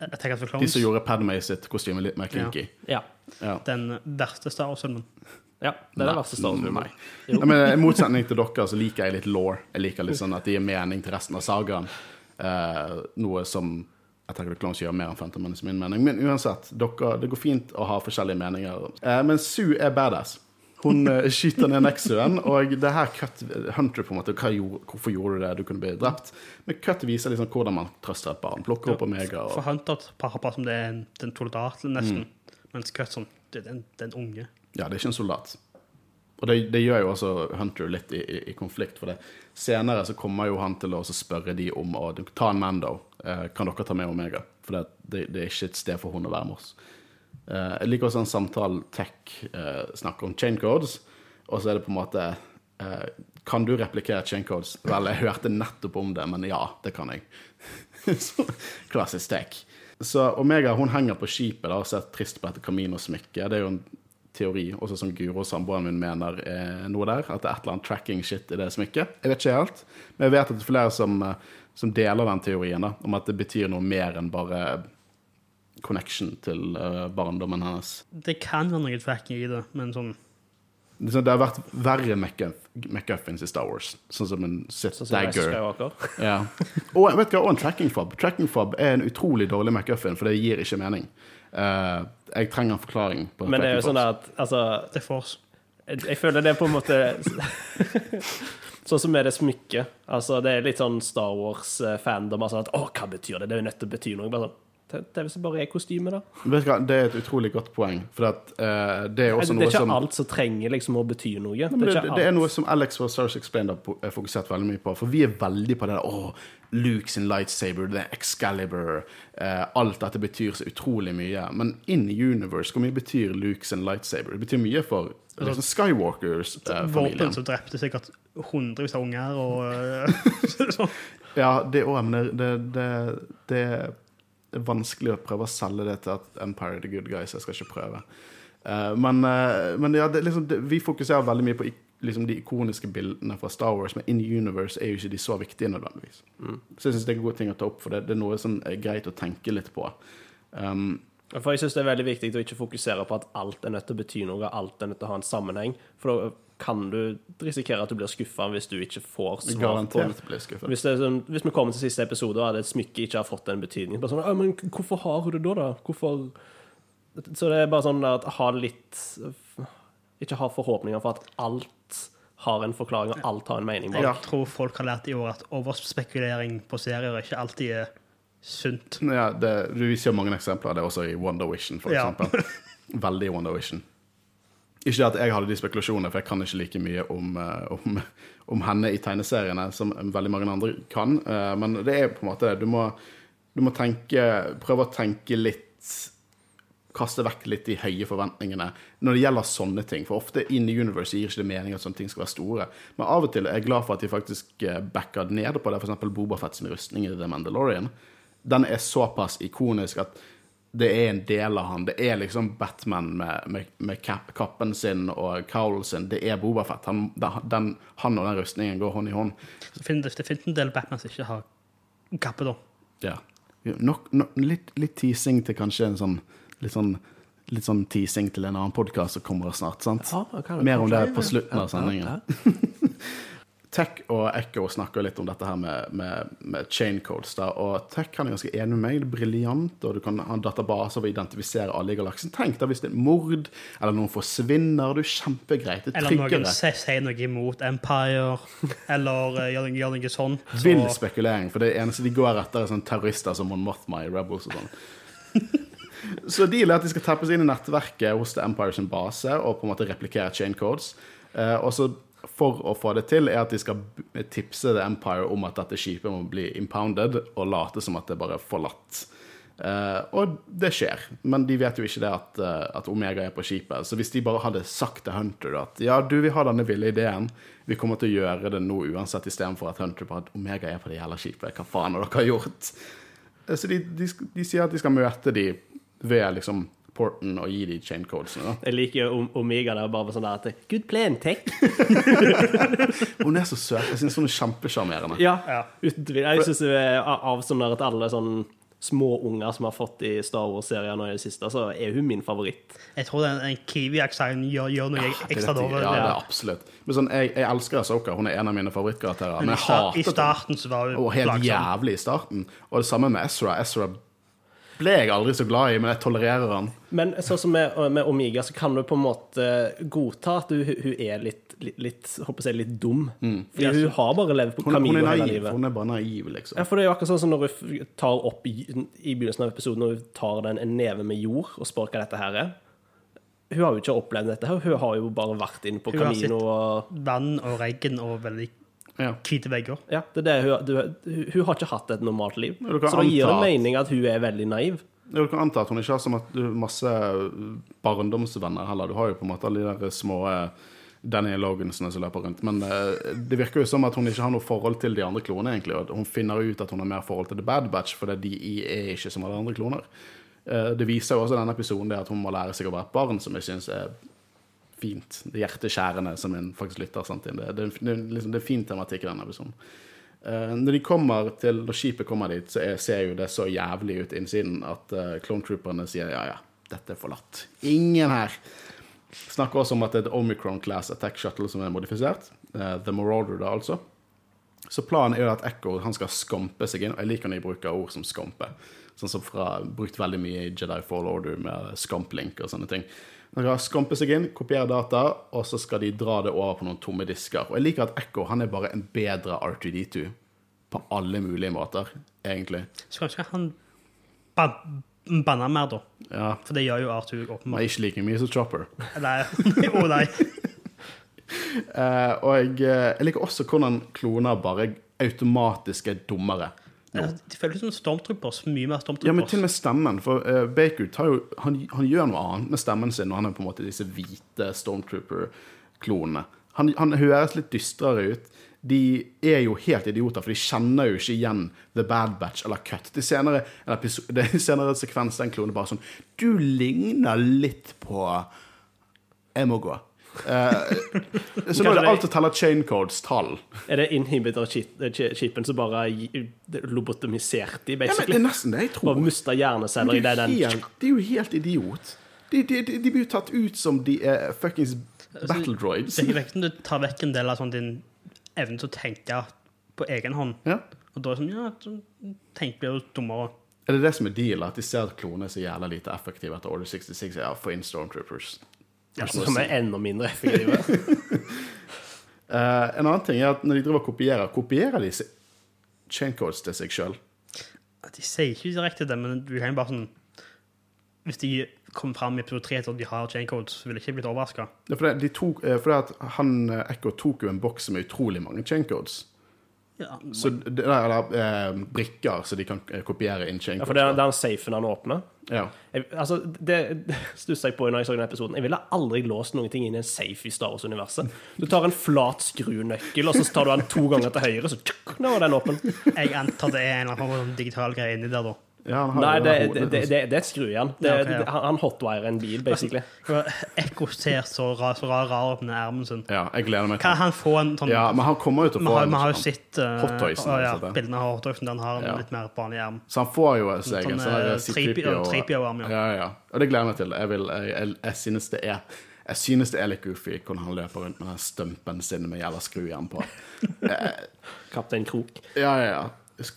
Attack of the De som gjorde Padmay sitt kostyme litt mer kinky. Ja. Ja. Den verste Star Wars-filmen. ja. Det er den verste Star Nei. Wars-filmen. Ja, men I motsetning til dere så liker jeg litt law. Jeg liker litt sånn at det gir mening til resten av sagaen. Uh, noe som Attack of the Clones gjør mer enn Phantom Menace, min mening. Men uansett, dere, det går fint å ha forskjellige meninger. Eh, men Sue er badass. Hun eh, skyter ned Nexuen, og det her cut Hunter på en måte, gjorde, Hvorfor gjorde du det? Du kunne bli drept. Men cut viser liksom hvordan man trøster et barn. Plukker opp Omega For og Hunter har bare som det er en, en soldat, nesten. Mens Cut sånn, det er en, det er en unge. Ja, det er ikke en soldat. Og det, det gjør jo også Hunter litt i, i, i konflikt, for det. senere så kommer jo han til å spørre de om å ta en Mando. Eh, kan dere ta med Omega? For det, det, det er ikke et sted for hun å være med oss. Eh, jeg liker også en samtale Tech eh, snakker om chain codes, og så er det på en måte Kan du replikere chain codes? Vel, jeg hørte nettopp om det, men ja, det kan jeg. klassisk Tech. Så Omega hun henger på skipet da, og ser trist på dette Camino-smykket. Det er jo en teori, også som Guro, samboeren min, mener er noe der. At det er et eller annet tracking-shit i det smykket. Jeg vet ikke helt, men jeg vet at det er flere som, som deler den teorien, da, om at det betyr noe mer enn bare connection til uh, barndommen hennes. Det kan være noe tracking i det, men sånn Det det har vært verre McGuffins i Star Wars, sånn som en Sith Sånn Dagger. Ja. Og, vet du hva, og en tracking fob. Tracking fob er en utrolig dårlig McGuffin, for det gir ikke mening. Uh, jeg trenger en forklaring på Men det er jo sånn at altså, det er force. jeg, jeg føler det er på en måte Sånn som med det smykket. Altså, det er litt sånn Star Wars-fandom. Altså at, å, hva betyr det? Det er jo nødt til å bety noe. Bare sånn, det, det er hvis det bare er kostyme, da. Det er et utrolig godt poeng, for at, uh, det er Det også er noe ikke som alt som trenger liksom å bety noe. Nei, men det, ikke det er noe som Alex fra Stars Explained har fokusert veldig mye på. For vi er veldig på det der Å, Luke sin lightsaber, det er Excalibur uh, Alt dette betyr så utrolig mye. Men in universe, hvor mye betyr Luke sin lightsaber? Det betyr mye for liksom, Våpen Skywalkers-familien. som drepte sikkert hundrevis av unger og sånn. ja, det òg, men det, det, det, det er vanskelig å prøve å selge det til at Empire er the good guys. Jeg skal ikke prøve. Uh, men, uh, men ja, det, liksom, det, vi fokuserer veldig mye på liksom, de ikoniske bildene fra Star Wars, men in universe er jo ikke de så viktige nødvendigvis. Så jeg syns det er en god ting å ta opp, for det, det er noe som er greit å tenke litt på. Um, For jeg syns det er veldig viktig å ikke fokusere på at alt er nødt til å bety noe, alt er nødt til å ha en sammenheng. For da kan du risikere at du blir skuffa hvis du ikke får svar på garantert blir skuffet. hvis, sånn, hvis vi kommer til siste episode og et smykke ikke har fått den betydningen sånn, men Hvorfor har hun det da, da? Hvorfor Så det er bare sånn at ha litt Ikke ha forhåpninger for at alt har en forklaring, og alt har en mening. Jeg tror folk har lært i år at overspekulering på serier ikke alltid er sunt. Ja, det, du viser jo mange eksempler av det også i Wonder Vision, for Ja. eksempel. Veldig i Wonder Vision. Ikke at jeg hadde de spekulasjonene, for jeg kan ikke like mye om, eh, om, om henne i tegneseriene som veldig mange andre kan. Eh, Men det er på en måte Du må, du må tenke Prøve å tenke litt Kaste vekk litt de høye forventningene når det gjelder sånne ting. For ofte in the universe gir ikke det mening at sånne ting skal være store. Men av og til er jeg glad for at de faktisk eh, backer ned på det. For eksempel Boba Fett sin rustning i The Mandalorian. Den er såpass ikonisk at det er en del av han. Det er liksom Batman med, med, med cap, kappen sin og cowlen sin. Det er Boba Fett. Han, den, han og den rustningen går hånd i hånd. Det finnes, det finnes en del Batman som ikke har kappe, da. Ja. Nok, nok, litt, litt teasing til kanskje en sånn litt sånn, litt sånn teasing til en annen podkast som kommer snart. sant? Ja, Mer om det på slutten av Ja, sendingen. ja, Tech og Echo snakker litt om dette her med, med, med chain codes. Da, og Tech han er ganske enig med meg. Det er briljant, og du kan ha en database for å identifisere alle i galaksen. Tenk da hvis det er mord, eller noen forsvinner. Det er kjempegreit. Det er Eller noen sier noe imot Empire, eller uh, gjør, gjør noe sånn. Så, Vill spekulering, for det eneste de går etter, er sånne terrorister som Mon Mothma i Rebels og sånn. Så de er at de skal tappes inn i nettverket hos The Empire sin base og på en måte replikere chain codes. Eh, og så for å få det til, er at de skal tipse The Empire om at dette skipet må bli impounded, og late som at det bare er forlatt. Uh, og det skjer, men de vet jo ikke det at, uh, at Omega er på skipet. Så hvis de bare hadde sagt til Hunter at ja, du, vi har denne ville ideen, vi kommer til å gjøre det nå uansett, istedenfor at Hunter bare at Omega er på det jævla skipet, hva faen har dere gjort? Uh, Så de, de, de sier at de skal møte de ved liksom porten og gi de chain codesene. Jeg liker jo Omega der bare sånn der at Good plan, tech. Hun er så søt. Jeg synes hun er kjempesjarmerende. Ja, Ja. uten tvil. Jeg syns av sånn der at alle sånn små unger som har fått i Star Wars-serien nå i det siste, så er hun min favoritt. Jeg tror den, den Kiwi-aksenten gjør, gjør noe er ekstra dårlig. Ja, det er absolutt. Men sånn, jeg, jeg elsker Asoka. Hun er en av mine favorittkarakterer. Men Men jeg sta- I henne. starten så var hun Og helt jævlig i starten. Og det samme med Ezra. Ezra ble jeg aldri så glad i, men jeg tolererer han. Men sånn som med, med Omega, så kan du på en måte godta at du, hun er litt, litt, litt håper jeg, litt dum. Fordi hun har bare levd på Mm. Hun, hun Camilo er hele naiv. livet. Hun er bare naiv, liksom. Ja, for det er jo akkurat sånn som når hun tar opp i, i begynnelsen av episoden, når hun tar den en neve med jord og spør hva dette her er. Hun har jo ikke opplevd dette, her, hun har jo bare vært inne på Camino. Hun har sett og Vann og regn og veldig Ja. hvite vegger. Ja, det er det hun, du, hun, hun har ikke hatt et normalt liv. Du Så det gir det mening at hun er veldig naiv. Du kan anta at hun ikke har så ma- masse barndomsvenner heller. Du har jo på en måte alle de der små Daniel Danny Logansene som løper rundt. Men eh, det virker jo som at hun ikke har noe forhold til de andre klonene, egentlig. Og hun finner ut at hun har mer forhold til The Bad Batch, fordi de er ikke som alle andre kloner. Eh, Det viser jo også denne episoden det at hun må lære seg å være et barn, som jeg syns er fint. Det hjerteskjærende som en faktisk lytter sant. Det, det, det, er liksom, det er fin tematikk i denne episoden. Uh, når til, når skipet kommer dit, så er, ser jo det så jævlig ut innsiden at uh, Clone sier ja, ja, dette er forlatt. Ingen her. Snakker også om at det er et Omicron Class Attack Shuttle som er modifisert. Uh, The Marauder, da, altså. Så planen er jo at Echo han skal skampe seg inn. og Jeg liker når de bruker ord som skampe. Sånn som fra, brukt veldig mye i Jedi Fall Order med skamplink og sånne ting. Han skal skampe seg inn, kopiere data, og så skal de dra det over på noen tomme disker. Og jeg liker at Echo han er bare en bedre R2D2 på alle mulige måter, egentlig. Skal kanskje han ban banner mer, da? Ja, For det gjør jo R2 Men Nei, ikke like mye som Chopper. Nei. oh, nei. uh, og jeg, eh, jeg liker også hvordan kloner bare automatisk er dummere. Ja, De føles som Stormtroopers. Mye mer Stormtroopers. Ja, men til og med stemmen. For uh, Baker tar jo, han, han gjør noe annet med stemmen sin når han er på en måte disse hvite Stormtrooper-klonene. Han, han høres litt dystrere ut. De er jo helt idioter, for de kjenner jo ikke igjen The Bad Batch eller Cut. Det senere, en episo- det er senere sekvens den klonen bare sånn Du ligner litt på Jeg må gå. Eh, så nå er det alt å telle chain codes tall. Er det inhibitor-chipen som bare lobotomiserte de, Ja, men det er nesten det jeg tror. Og mista hjerneceller i det det den det er jo helt idiot. De, de, de, de blir jo tatt ut som de er fuckings battle droids. Det er ikke som du tar vekk en del av sånn din evne til å tenke på egen hånd. Ja. Og da er det sånn, ja, så tenk blir jo dummere. Er det det som er deal, At de ser at klonene er så jævla lite effektive etter Order 66? Ja, for in Stormtroopers. Ja, som er enda mindre effektive. uh, en annen ting er at når de driver og kopierer, kopierer de chaincodes til seg sjøl? De sier ikke direkte det, men du kan bare sånn Hvis de kommer fram i episode 3 at de har chaincodes, så vil jeg ikke blitt overraska. Ja, for det, de tok, eh, for det at han eh, Echo tok jo en boks med utrolig mange chain codes. Ja, Så det, eller eh, brikker, så de kan eh, kopiere inn chain Ja, for det er den safen han åpner. Ja. Jeg, altså, det, det stusset jeg på når jeg så den episoden. Jeg ville aldri låst noen ting inn i en safe i Star Wars-universet. Du tar en flat skrunøkkel, og så tar du den to ganger til høyre, så tjuk, nå er den åpen. jeg antar det er en eller annen digital greie inni der, da. Ja, han har Nei, det, det, det, det, det er et skrujern. Det, Ja, okay, ja. Han hotwirer en bil, basically. Ekko ser så rar, så rar, rar ut med ermen sin. Ja, jeg gleder meg Kan han få en sånn Ja, men han kommer jo til å få har, vi har jo sånn- sett ja, altså, bildene av hotdogsen. Den har en Ja. litt mer vanlig erm. Så han får jo seg en Sånn, sånn eh, der C-3PO. 3PO-arm, ja. ja, ja. Og det gleder jeg meg til. Jeg, vil, jeg, jeg, jeg synes det er jeg synes det er litt goofy hvordan han løper rundt med den stumpen sin med jævla skrujern på. Kaptein Krok. Ja, ja, ja.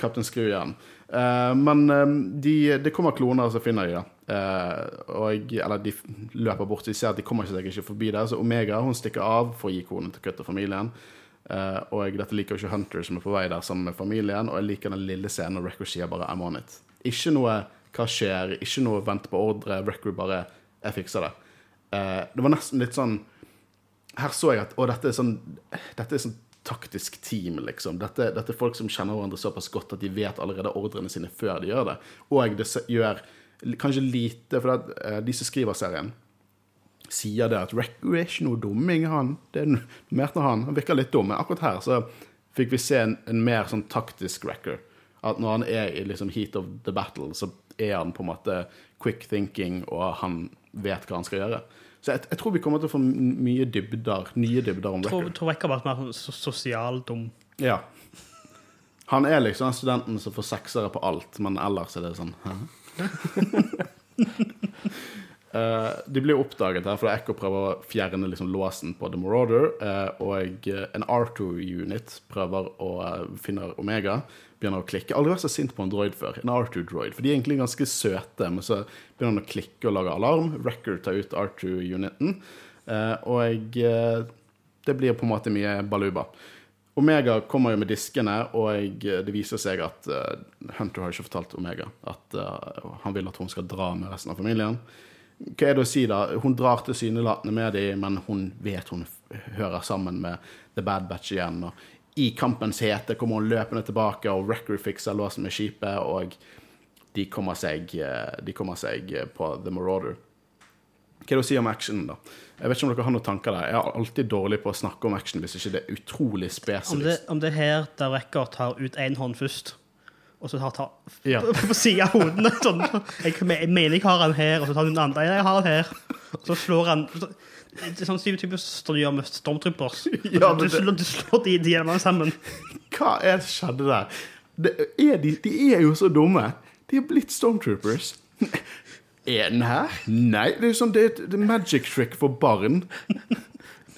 Kaptein Skrujern. Eh, men eh, de, det kommer kloner, og så finner de det. Eh, og, eller de løper bort, de ser at de kommer seg ikke forbi der. Så Omega hun stikker av for å gi konen til Kutt og familien. Og dette liker jo ikke Hunter, som er på vei der sammen med familien. Og jeg liker den lille scenen når Record sier bare 'I'm on it'. Ikke noe 'hva skjer', ikke noe 'vent på ordre'. Record bare 'jeg fikser det'. Det var nesten litt sånn her så jeg at å, dette er sånn Dette er sånn taktisk team, liksom. Dette, dette er folk som kjenner hverandre såpass godt at de vet allerede ordrene sine før de gjør det. Og det gjør kanskje lite For det, eh, de som skriver serien, sier det at Reku er ikke noe dumming, han. Det er mer til han. Han virker litt dum. Men akkurat her så fikk vi se en, en mer sånn taktisk wrecker At når han er i liksom heat of the battle, så er han på en måte quick thinking, og han vet hva han skal gjøre. Så jeg, jeg tror vi kommer til å få mye dybder, nye dybder om Record. tror Ekko har vært mer sånn sosial dum. Ja. Han er liksom den studenten som får seksere på alt, men ellers er det sånn Eh, de blir oppdaget her, for Echo prøver å fjerne liksom låsen på The Marauder. Uh, og eh, en R2-unit prøver å uh, finne Omega. Begynner å klikke. Aldri vært så sint på en droid før. En R2-droid. For de er egentlig ganske søte, men så begynner han å klikke og lage alarm. Record tar ut R2-uniten. eh, og eh, det blir på en måte mye baluba. Omega kommer jo med diskene, og det viser seg at eh, Hunter har ikke fortalt Omega at eh, han vil at hun skal dra med resten av familien. Hva er det å si, da? Hun drar tilsynelatende med dem, men hun vet hun hører sammen med The Bad Batch igjen. Og I kampens hete kommer hun løpende tilbake, og Record fikser låsen med skipet, og de kommer seg, eh, de kommer seg eh, på The Marauder. Hva er det å si om actionen, da? Jeg vet ikke om dere har noen tanker der. Jeg er alltid dårlig på å snakke om action hvis ikke det er utrolig Om det, spesifikt. om det er her der Record tar ut én hånd først, og så tar ta Ja. på, på siden av hodene. Sånn, jeg, jeg mener jeg har han her, og så tar du den andre. Jeg har han her. Og så slår han så, Det er sånn som du gjør med Stormtroopers. Ja, du, slår, du slår de, de gjennom sammen. Hva er det skjedde der? Det er de, de er jo så dumme. De er blitt Stormtroopers. Er den her? Nei. Det er jo sånn, det er et magic trick for barn.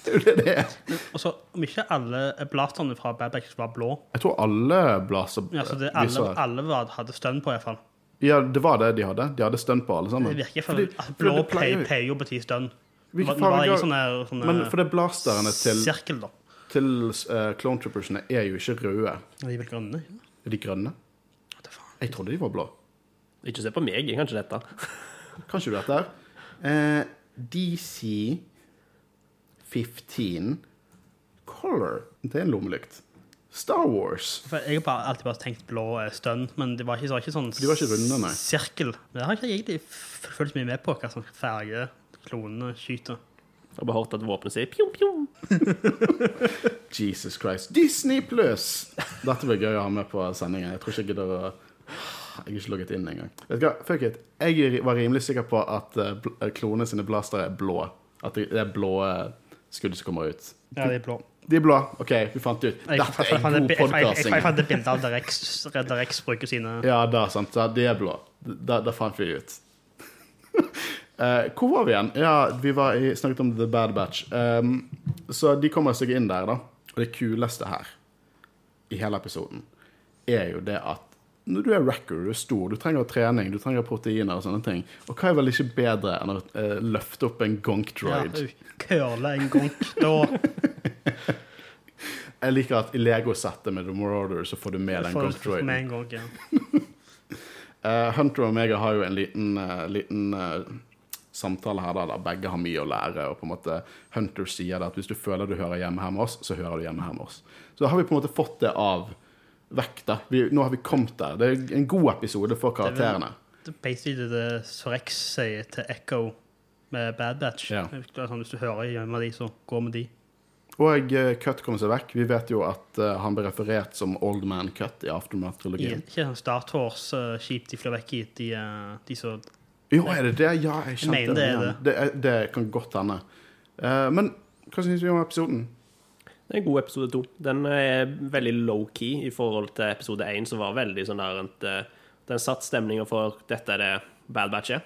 Det er det det er. Og så om ikke alle blasterne fra Bad Batch var blå Jeg tror alle blaster ja, så det, alle, alle var, hadde stønn på, iallfall. Ja, det var det de hadde. De hadde stønn på alle sammen. Det virker for, Fordi- at blå pleier- jo å bety stønn. Hvilke det var farger- ikke sånne, sånne Men for det blasterne til, sirkel, da. til uh, Clone Troopersene er jo ikke røde. De er vel grønne. Er de grønne? Jeg trodde de var blå. Ikke se på meg, jeg kan ikke dette. Kan ikke du dette her? Eh, DC 15 Color. Det er en lommelykt. Star Wars. For jeg har alltid bare tenkt blå er stønn, men det var ikke, det var ikke sånn De var ikke runde, nei. sirkel. Det har ikke jeg egentlig fulgt mye med på, hva som farge klonene skyter. Jeg har bare hørt at våpenet sier pjom, pjom. Jesus Christ. Disney pluss! Dette blir gøy å ha med på sendingen. Jeg tror ikke jeg gidder å Jeg har ikke logget inn engang. Vet du hva, fuck it. Jeg var rimelig sikker på at eh, eh, klonene sine blaster er blå. At det det er blå eh, skudd som kommer ut. Ja, de er blå. De er blå. OK, vi fant ut. Jeg, Dette er et god podkasting. jeg, fant et bilde av Rex, der Rex bruker sine Ja, da, sant. De er blå. Da, da fant vi ut. Eh, hvor var vi igjen? Ja, vi var i, snakket om The Bad Batch. Um, så de kommer seg inn der, da. Og det kuleste her, i hele episoden, er jo det at når du er racker, du er stor, du trenger trening, du trenger proteiner og sånne ting. Og hva er vel ikke bedre enn å eh, løfte opp en gonk droid? ja? Curle en gonk. Da Jeg liker at i Lego-settet med The Marauder så får du med den gonk droiden. Ja. uh, Hunter og Omega har jo en liten, uh, liten uh, samtale her, der begge har mye å lære. Og på en måte Hunter sier at hvis du føler du hører hjemme her med oss, så hører du hjemme her med oss. Så da har vi på en måte fått det av vekk. da. Vi, nå har vi kommet der. Det er en god episode for karakterene. Det er basically det Sorex sier til Echo med Bad Batch. Ja. Sånn, hvis du hører hjemme de, så gå med de. Og uh, Cut kommer seg vekk. Vi vet jo at uh, han ble referert som Old Man Cut i Aftermath-trilogien. ikke sånn Star Tours-skip de flyr vekk i. De, uh, de som Jo, er det det? Ja, jeg kjente jeg det. det. Det, det kan godt hende. Eh, men hva syns vi om episoden? Det er en god episode to. Den er veldig low-key i forhold til episode én, som var veldig sånn der at eh, Den satt stemninga for dette er det Bad Batch er.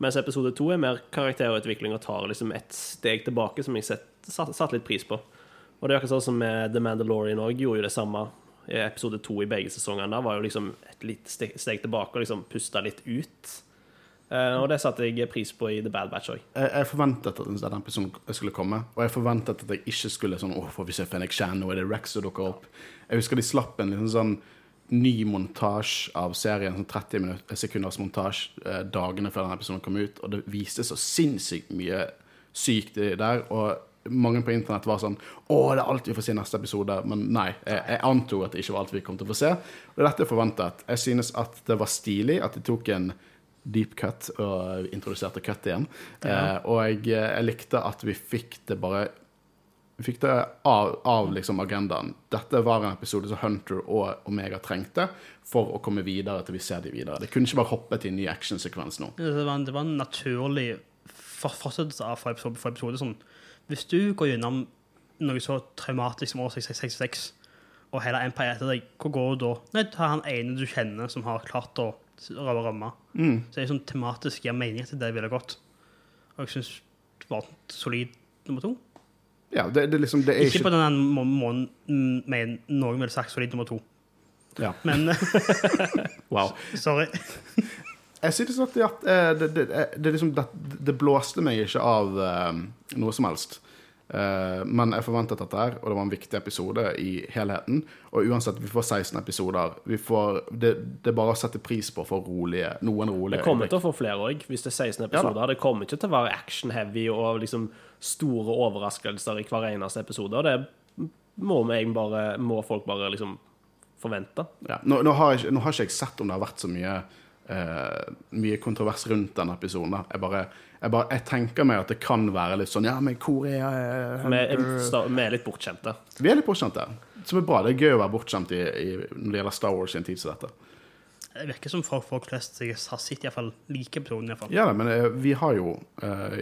Mens episode to er mer karakterutvikling og tar liksom et steg tilbake, som jeg sett, satt, litt pris på. Og det er akkurat sånn som The Mandalorian òg, gjorde jo det samme. Episode to i begge sesongene var jo liksom et lite steg tilbake og liksom pusta litt ut. Eh, og det satte jeg pris på i The Bad Batch òg. jeg, jeg forventet at denne episoden skulle komme, og jeg forventet at jeg ikke skulle sånn Åh, får vi se Fenix Chan, nå er det Rex som dukker opp. Jeg husker de slapp en liten sånn ny montasje av serien, sånn 30 minutter, sekunders montasje, eh, dagene før denne episoden kom ut, og det viste så sinnssykt mye sykt der, og mange på internett var sånn Å, det er alt vi får se i neste episode. Men nei, jeg, jeg antok at det ikke var alt vi kom til å få se. Og dette er forventet. Jeg synes at det var stilig at de tok en deep cut og introduserte cut igjen. Eh, og jeg, jeg likte at vi fikk det bare Vi fikk det av, av liksom agendaen. Dette var en episode som Hunter og Omega trengte for å komme videre til vi ser de videre. Det kunne ikke bare hoppe til en ny actionsekvens nå. Det var, en- det var en naturlig for- fortsettelse av for episode, for episode. Sånn. Hvis du går gjennom noe så traumatisk som år 666, og hele Empire etter deg, hvor går du da? Nei, ta han ene du kjenner som har klart å rømme Mm. Så jeg er sånn tematisk gir mening til det jeg ville gått. Og jeg syns det var solid nummer to. Ja, det, det, liksom, det er Ikke ikke på den må- måten mm, med noen ville sagt solid nummer to. ja. Men Wow. sorry. Jeg synes at, det, eh, det, det, det, liksom, det, det blåste meg ikke av eh, noe som helst. Eh, men jeg forventet dette her, og det var en viktig episode i helheten. Og uansett, vi får 16 episoder. Vi får, det, det er bare å sette pris på for rolige, noen rolige Det kommer til å få flere òg, hvis det er 16 Ja episoder. det kommer ikke til å være action-heavy og liksom store overraskelser i hver eneste episode. Og det må, bare, må folk bare liksom forvente. Ja. Nå, nå, har jeg, nå har ikke jeg sett om det har vært så mye eh, mye kontrovers rundt den episoden. Jeg bare, jeg bare jeg tenker meg at det kan være litt sånn Ja, men Korea er Vi er, litt bortskjemte. Vi er litt bortskjemte. Som er bra. Det er gøy å være bortskjemt i, i, når det gjelder Star Wars i en tid som dette. Det virker som folk, folk flest jeg har sett, iallfall hvert like episoden. i hvert. Ja men eh, vi har jo eh,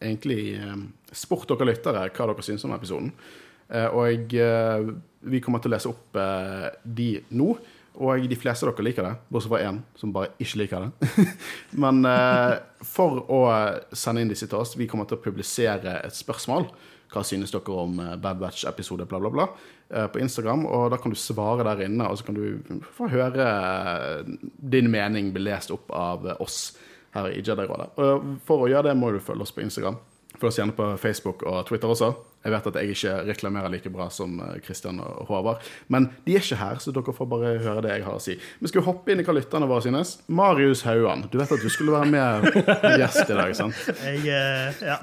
egentlig eh, spurt dere lyttere hva dere syns om episoden. Eh, og eh, vi kommer til å lese opp eh, de nå. Og de fleste av dere liker det, bortsett fra én som bare ikke liker det. Men eh, for å sende inn disse til oss, vi kommer til å publisere et spørsmål. Hva synes dere om eh, Bad Batch-episode, bla, bla, bla, eh, på Instagram. Og da kan du svare der inne, og så kan du få høre eh, din mening bli lest opp av oss her i Jedi-rådet. Og for å gjøre det må du følge oss på Instagram. Følg oss gjerne på Facebook og Twitter også. Jeg vet at jeg ikke reklamerer like bra som Kristian Christian og Håvard, men de er ikke her, så dere får bare høre det jeg har å si. Vi skal hoppe inn i hva lytterne våre synes. Marius Hauan, du vet at du skulle være med gjest i dag, sant? Jeg, eh, ja.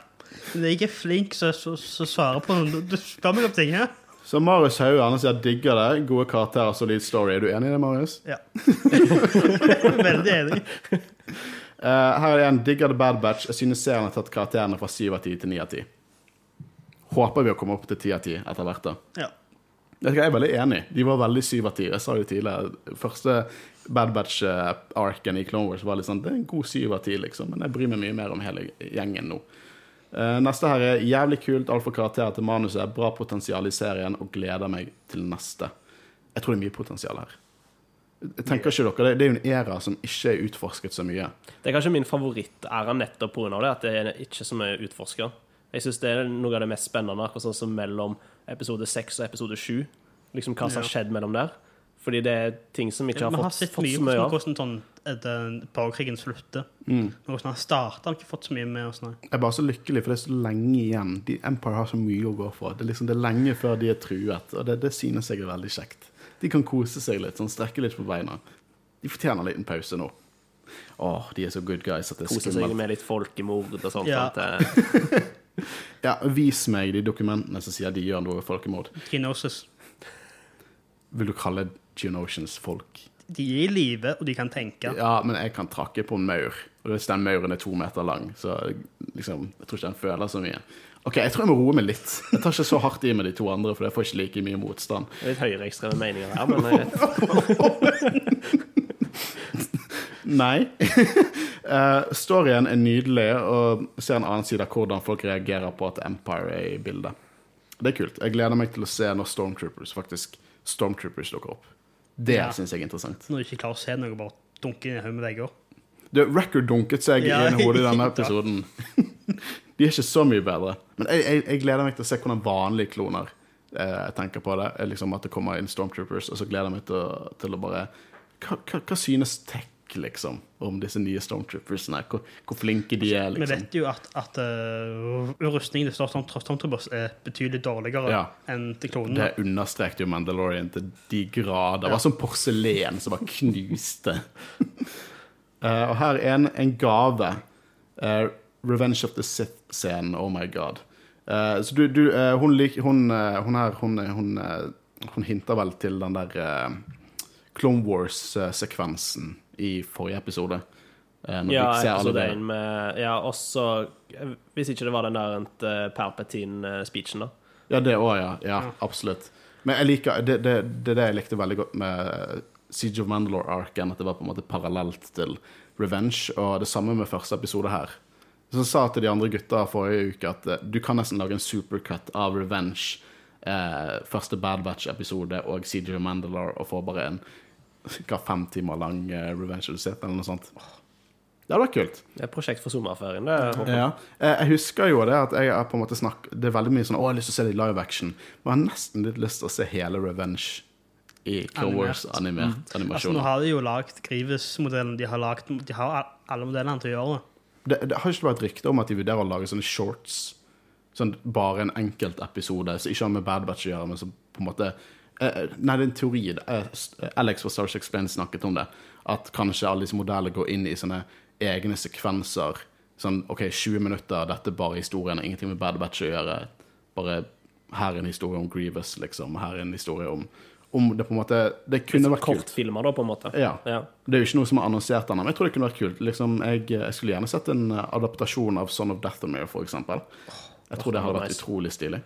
Jeg er flink så, så, så svarer på noe. Du- spør meg om ting her. Så Marius Hauan sier digger det. Gode karakterer, solid story. Er du enig i det, Marius? Ja. Veldig enig. Eh, her er det en digger The Bad Batch. Jeg synes serien har tatt karakterene fra 7 av 10 til 9 av 10. Håper vi å komme opp til ti av ti etter hvert. da. Ja. Jeg er veldig enig. De var veldig syv av ti. Jeg sa det tidligere. Første Bad Batch-arken i Clone Wars var litt sånn Det er en god syv av ti, liksom. Men jeg bryr meg mye mer om hele gjengen nå. Eh, neste her er jævlig kult, altfor karakterer til manuset, bra potensial i serien, og gleder meg til neste. Jeg tror det er mye potensial her. Jeg tenker ikke dere, det- er jo en era som ikke er utforsket så mye. Det er kanskje min favorittæra nettopp pga. det, at det er ikke så mye utforska. Jeg syns det er noe av det mest spennende, akkurat sånn som mellom episode 6 og episode 7. Liksom hva som har skjedd mellom der. Fordi det er ting som ikke har ja, har fått, sett fått mye så mye om av. hvordan sånn, etter borgerkrigen slutter. Mm. Hvordan han starta, har vi ikke fått så mye med oss nå. Jeg er bare så lykkelig, for det er så lenge igjen. De, Empire har så mye å gå for. Det er liksom det er lenge før de er truet, og det, det synes jeg er veldig kjekt. De kan kose seg litt, sånn strekke litt på beina. De fortjener en liten pause nå. Åh, de er så good guys at det er Kose seg med litt folkemord og sånt. Ja. Ja, vis meg de dokumentene som sier de gjør noe folkemord. Kinosis. Vil du kalle Geonosians folk? De er i live, og de kan tenke. Ja, men jeg kan trakke på en maur, og hvis den mauren er to meter lang, så liksom, jeg tror ikke den føler så mye. Ok, jeg tror jeg må roe meg litt. Jeg tar ikke så hardt i med de to andre, for jeg får ikke like mye motstand. det er litt høyreekstreme meninger her, men jeg vet. Nei. uh, storyen er nydelig, og ser en annen side av hvordan folk reagerer på at Empire er i bildet. Det er kult. Jeg gleder meg til å se når Stormtroopers faktisk Stormtroopers dukker opp. Det Ja. synes jeg er interessant. Når du ikke klarer å se noe, bare dunke inn i hodet med vegger. Record dunket seg Ja, i hodet i denne episoden. De er ikke så mye bedre. Men jeg, jeg, jeg gleder meg til å se hvordan vanlige kloner eh, tenker på det. Liksom At det kommer inn Stormtroopers, og så gleder jeg meg til til å bare hva, hva, hva synes Tech liksom om disse nye Stormtroopersene? Hvor, hvor flinke de er, Vi liksom. vet jo at, at uh, rustningen til Stormtroopers er betydelig dårligere Ja. enn til klonene. Det understrekte jo Mandalorian til de grader. Det var som porselen som bare knuste. uh, og her er en, en gave. Uh, Revenge of the Sith-scenen. Oh my god. Så du, du hun, lik, hun, hun her hun, hun, hun hinter vel til den der Clone Wars-sekvensen i forrige episode. Eh, når Ja, vi ser alle det. med Ja, også Hvis ikke det var den der uh, Palpatine-speechen, da. Ja, det òg, ja. ja. Absolutt. Men jeg liker det, det, det er det jeg likte veldig godt med Siege of Mandalore-arken, at det var på en måte parallelt til Revenge, og det samme med første episode her. Så jeg sa til de andre gutta forrige uke at eh, du kan nesten lage en supercut av Revenge, eh, første Bad Batch-episode og Siege of Mandalore, og få bare en hva, fem timer lang eh, Revenge of the Sith, eller noe sånt. Det hadde vært kult. Det er et prosjekt for sommerferien. Det jeg. Ja. Eh, Jeg husker jo det at jeg har på en måte snakk Det er veldig mye sånn Å, jeg har lyst til å se det i live action. Men jeg har nesten litt lyst til å se hele Revenge i Clone Wars animert Altså, nå har de jo lagd Grievous-modellen. De de har alle modellene til å gjøre det. Det, det har ikke vært rykte om at de vurderer å lage sånne shorts. Sånn bare en enkelt episode som ikke har med Bad Batch å gjøre, men som på en måte Nei, det er en teori. Eh, Alex fra Star Explained snakket om det. At kanskje alle disse modellene går inn i sånne egne sekvenser. Sånn OK, 20 minutter, dette er bare historien, ingenting med Bad Batch å gjøre. Bare her er en historie om Grievous, liksom. Her er en historie om Om det på en måte Det kunne vært kult. Kortfilmer, da, på en måte. Ja. Ja. Det er jo ikke noe som er annonsert ennå, men jeg tror det kunne vært kult. Liksom, jeg, jeg skulle gjerne sett en eh, adaptasjon av Son of Dathomir, for eksempel. Jeg tror det hadde vært utrolig stilig.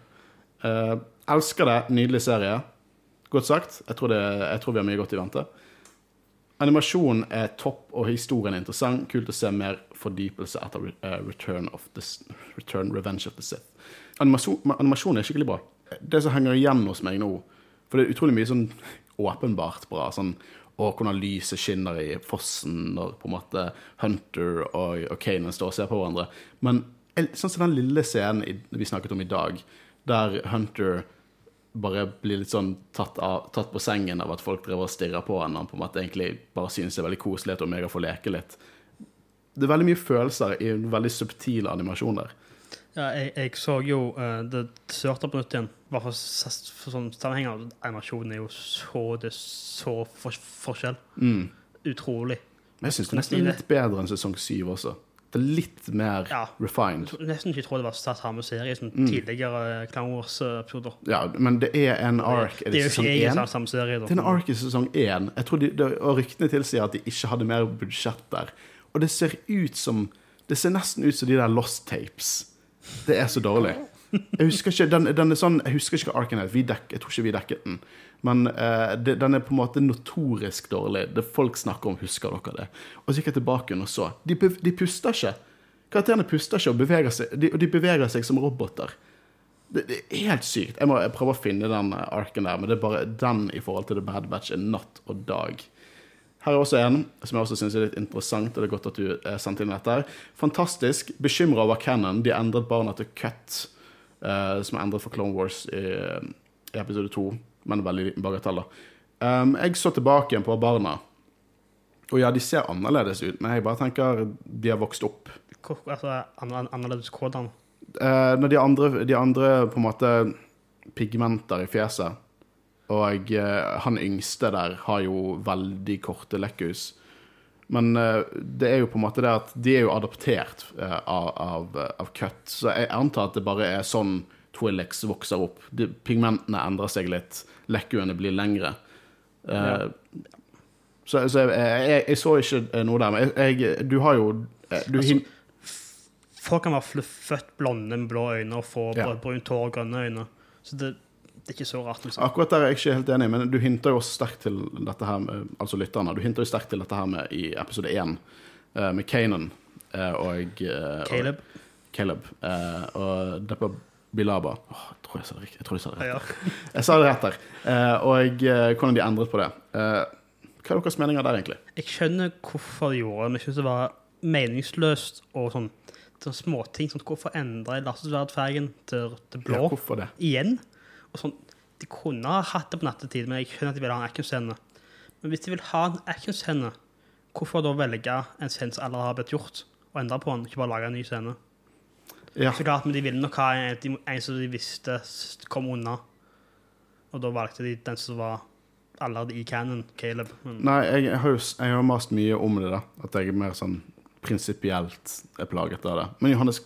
Uh, elsker det. Nydelig serie. Godt sagt. Jeg tror, det, jeg tror vi har mye godt i vente. Animasjonen er topp, og historien er interessant. Kult å se mer fordypelse etter eh, Return, the, Return Revenge of the Sith. Animasjon, animasjonen er skikkelig bra. Det som henger igjen hos meg nå For det er utrolig mye sånn åpenbart bra. sånn og hvordan lyset skinner i fossen når på en måte Hunter og, og Kanan står og ser på hverandre. Men sånn som den lille scenen vi snakket om i dag, der Hunter bare blir litt sånn tatt, av, tatt på sengen av at folk driver og stirrer på henne. Han på en måte egentlig bare synes det er veldig koselig at Omega får leke litt. Det er veldig mye følelser i en veldig subtil animasjon der. Ja, jeg, jeg så jo uh, det sørte på nytt igjen. hva s- for sånn sammenhenger. Animasjonen er jo så Det er så for, forskjell. Mm. Utrolig. Men jeg syns det er nesten litt bedre enn sesong syv også. Det er litt mer Ja. refined. Nesten ikke tro det var samme serie som Mm. tidligere Clown Wars-episoder. Ja, men det er en ark. Det er jo sesong ikke egentlig én? samme, samme serie. Da. Det er en ark i sesong én. Og ryktene tilsier at de ikke hadde mer budsjett der. Og det ser ut som Det ser nesten ut som de der Lost Tapes. Det er så dårlig. Jeg husker ikke den, den er sånn, jeg husker ikke hva arken dekker, Jeg tror ikke vi dekket den. Men eh, det, den er på en måte notorisk dårlig. Det folk snakker om, husker dere det? Og så gikk jeg tilbake og så. De, de puster ikke. Karakterene puster ikke og beveger seg, de, de beveger seg som roboter. Det, det er helt sykt. Jeg må prøve å finne den eh, arken der, men det er bare den i forhold til The Bad Batch er natt og dag. Her er også en som jeg også syns er litt interessant, og det er godt at du eh, sendte inn dette. her. Fantastisk. Bekymra over Cannon. De endret barna til Cut, eh, som er endret for Clone Wars i, i episode to, men veldig liten bagatell. Um, jeg så tilbake igjen på barna, og ja, de ser annerledes ut, men jeg bare tenker de har vokst opp. Hvor- Altså, an, an, annerledes hvordan. Uh, når de andre, de andre på en måte pigmenter i fjeset, og uh, han yngste der har jo veldig korte lekkhus. Men eh, det er jo på en måte det at de er jo adoptert eh, av, av, av Cut, så jeg antar at det bare er sånn Twillex vokser opp. De, pigmentene endrer seg litt, lekkuene blir lengre. Ja. Så, så jeg, jeg, jeg så ikke eh, noe der, men jeg, du har jo eh, du, Altså, Folk kan være født blonde med blå øyne og få Ja. br- brunt hår og grønne øyne. Så det, det er ikke så rart. Liksom. Akkurat der er jeg ikke helt enig, men du hinter jo også sterkt til dette her med, Altså lytterne. Du hinter jo sterkt til dette her med i episode én, eh, med Kanan eh, og eh, Caleb. Og Caleb. og Deppa Bilaba. Åh, jeg tror jeg sa det riktig. Jeg tror jeg sa det rett. Ja. Jeg sa det rett der. Og hvordan de endret på det. Hva er deres meninger der, egentlig? Jeg skjønner hvorfor de gjorde det, men jeg syns det var meningsløst og sånn småting. Sånn, hvorfor endre lasersverdfargen til, til blå Ja, igjen? Sånn, De kunne ha hatt det på nattetid, men jeg skjønner at de vil ha en actionscene. Men hvis de vil ha en actionscene, hvorfor da velge en scene som allerede har blitt gjort, og endre på den, ikke bare lage en ny scene? Ja. Så klart, men de ville nok ha en, en som de visste kom unna. Og da valgte de den som var allerede i canon, Caleb. Men, Nei, jeg, har jo jeg har mast mye om det, da. At jeg er mer sånn prinsipielt er plaget av det. Men Johannes,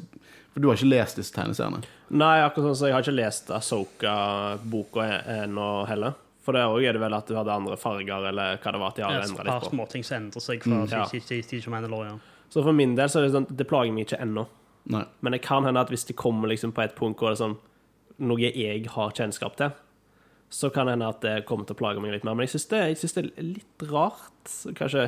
for du har ikke lest disse tegneseriene? Nei, akkurat sånn så jeg har ikke lest Asoka-boka ennå heller. For der òg er det vel at du hadde andre farger, eller hva det var at de har et endra par litt på. småting som endrer seg fra ja. til tid som Mandalorian. Så for min del så er det sånn Det plager meg ikke ennå. Nei. Men det kan hende at hvis de kommer liksom på et punkt hvor det er sånn noe jeg har kjennskap til, så kan det hende at det kommer til å plage meg litt mer. Men jeg syns det, det er litt rart. Kanskje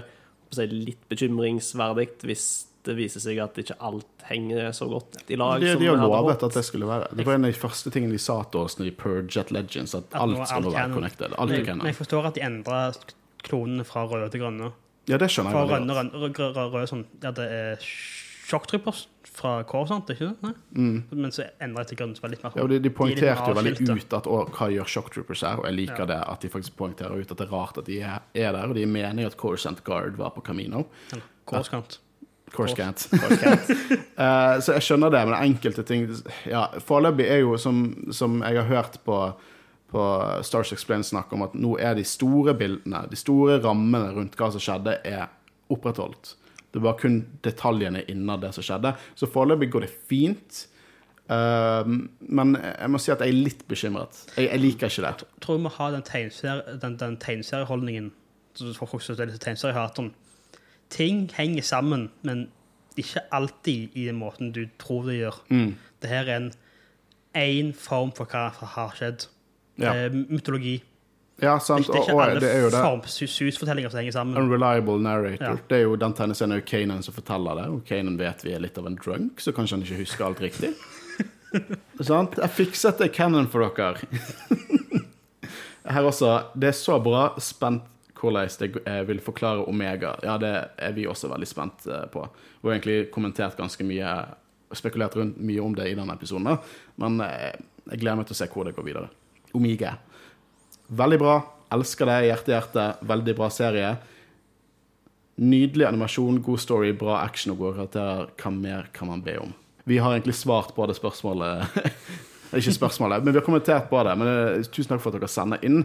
si, litt bekymringsverdig hvis det viser seg at ikke alt henger så godt i lag. Det, som de har lovet at det skulle være. Det var en av de første tingene de sa til oss når de purget Legends, at At alt skal alt være canon. connected. Alt Men, men jeg forstår at de endra klonene fra røde til grønne. Ja, det skjønner Fra jeg Fra røde, røde, røde, sånn Ja, det er sjokktrippers fra Corsant, ikke det? Mm. Men så endra jeg til grønn, så litt mer. Ja, de, de poengterte jo veldig ut at å, hva gjør Shock Troopers her, og jeg liker Ja. det at de faktisk poengterer ut at det er rart at de er, er der, og de mener at Coruscant Guard var på Camino. Eller Course can't. uh, så jeg skjønner det, men enkelte ting Ja, foreløpig er jo, som, som jeg har hørt på, på Stars Explained snakke om, at nå er de store bildene, de store rammene rundt hva som skjedde, er opprettholdt. Det var kun detaljene innen det som skjedde. Så foreløpig går det fint. Uh, men jeg må si at jeg er litt bekymret. Jeg, jeg liker ikke det. Jeg tror vi må ha den, tegneserie, den, den tegneserieholdningen folk som er litt har. Ting henger sammen, men ikke alltid i den måten du tror det gjør. Mm. Det her er en én form for hva som har skjedd. Ja. Eh, mytologi. Ja, sant. Det er ikke alle det er jo det. formsus-fortellinger som henger sammen. Unreliable narrator. Ja. Det er jo den tegneserien er Kanan som forteller det, og Kanan vet vi er litt av en drunk, så kanskje han ikke husker alt riktig. Sant? Jeg fikset det canon for dere. Her også. Det er så bra. Spent hvordan det eh, vil forklare Omega. Ja, det er vi også veldig spent eh, på. Og egentlig kommentert ganske mye Spekulert rundt mye om det i denne episoden. Men eh, jeg gleder meg til å se hvor det går videre. Omega. Veldig bra. Elsker det. Hjerte, hjerte. Veldig bra serie. Nydelig animasjon, god story, bra action og gode karakterer. Hva mer kan man be om? Vi har egentlig svart på det spørsmålet. Ikke spørsmålet, men vi har kommentert på det. Men eh, Tusen takk for at dere sender inn.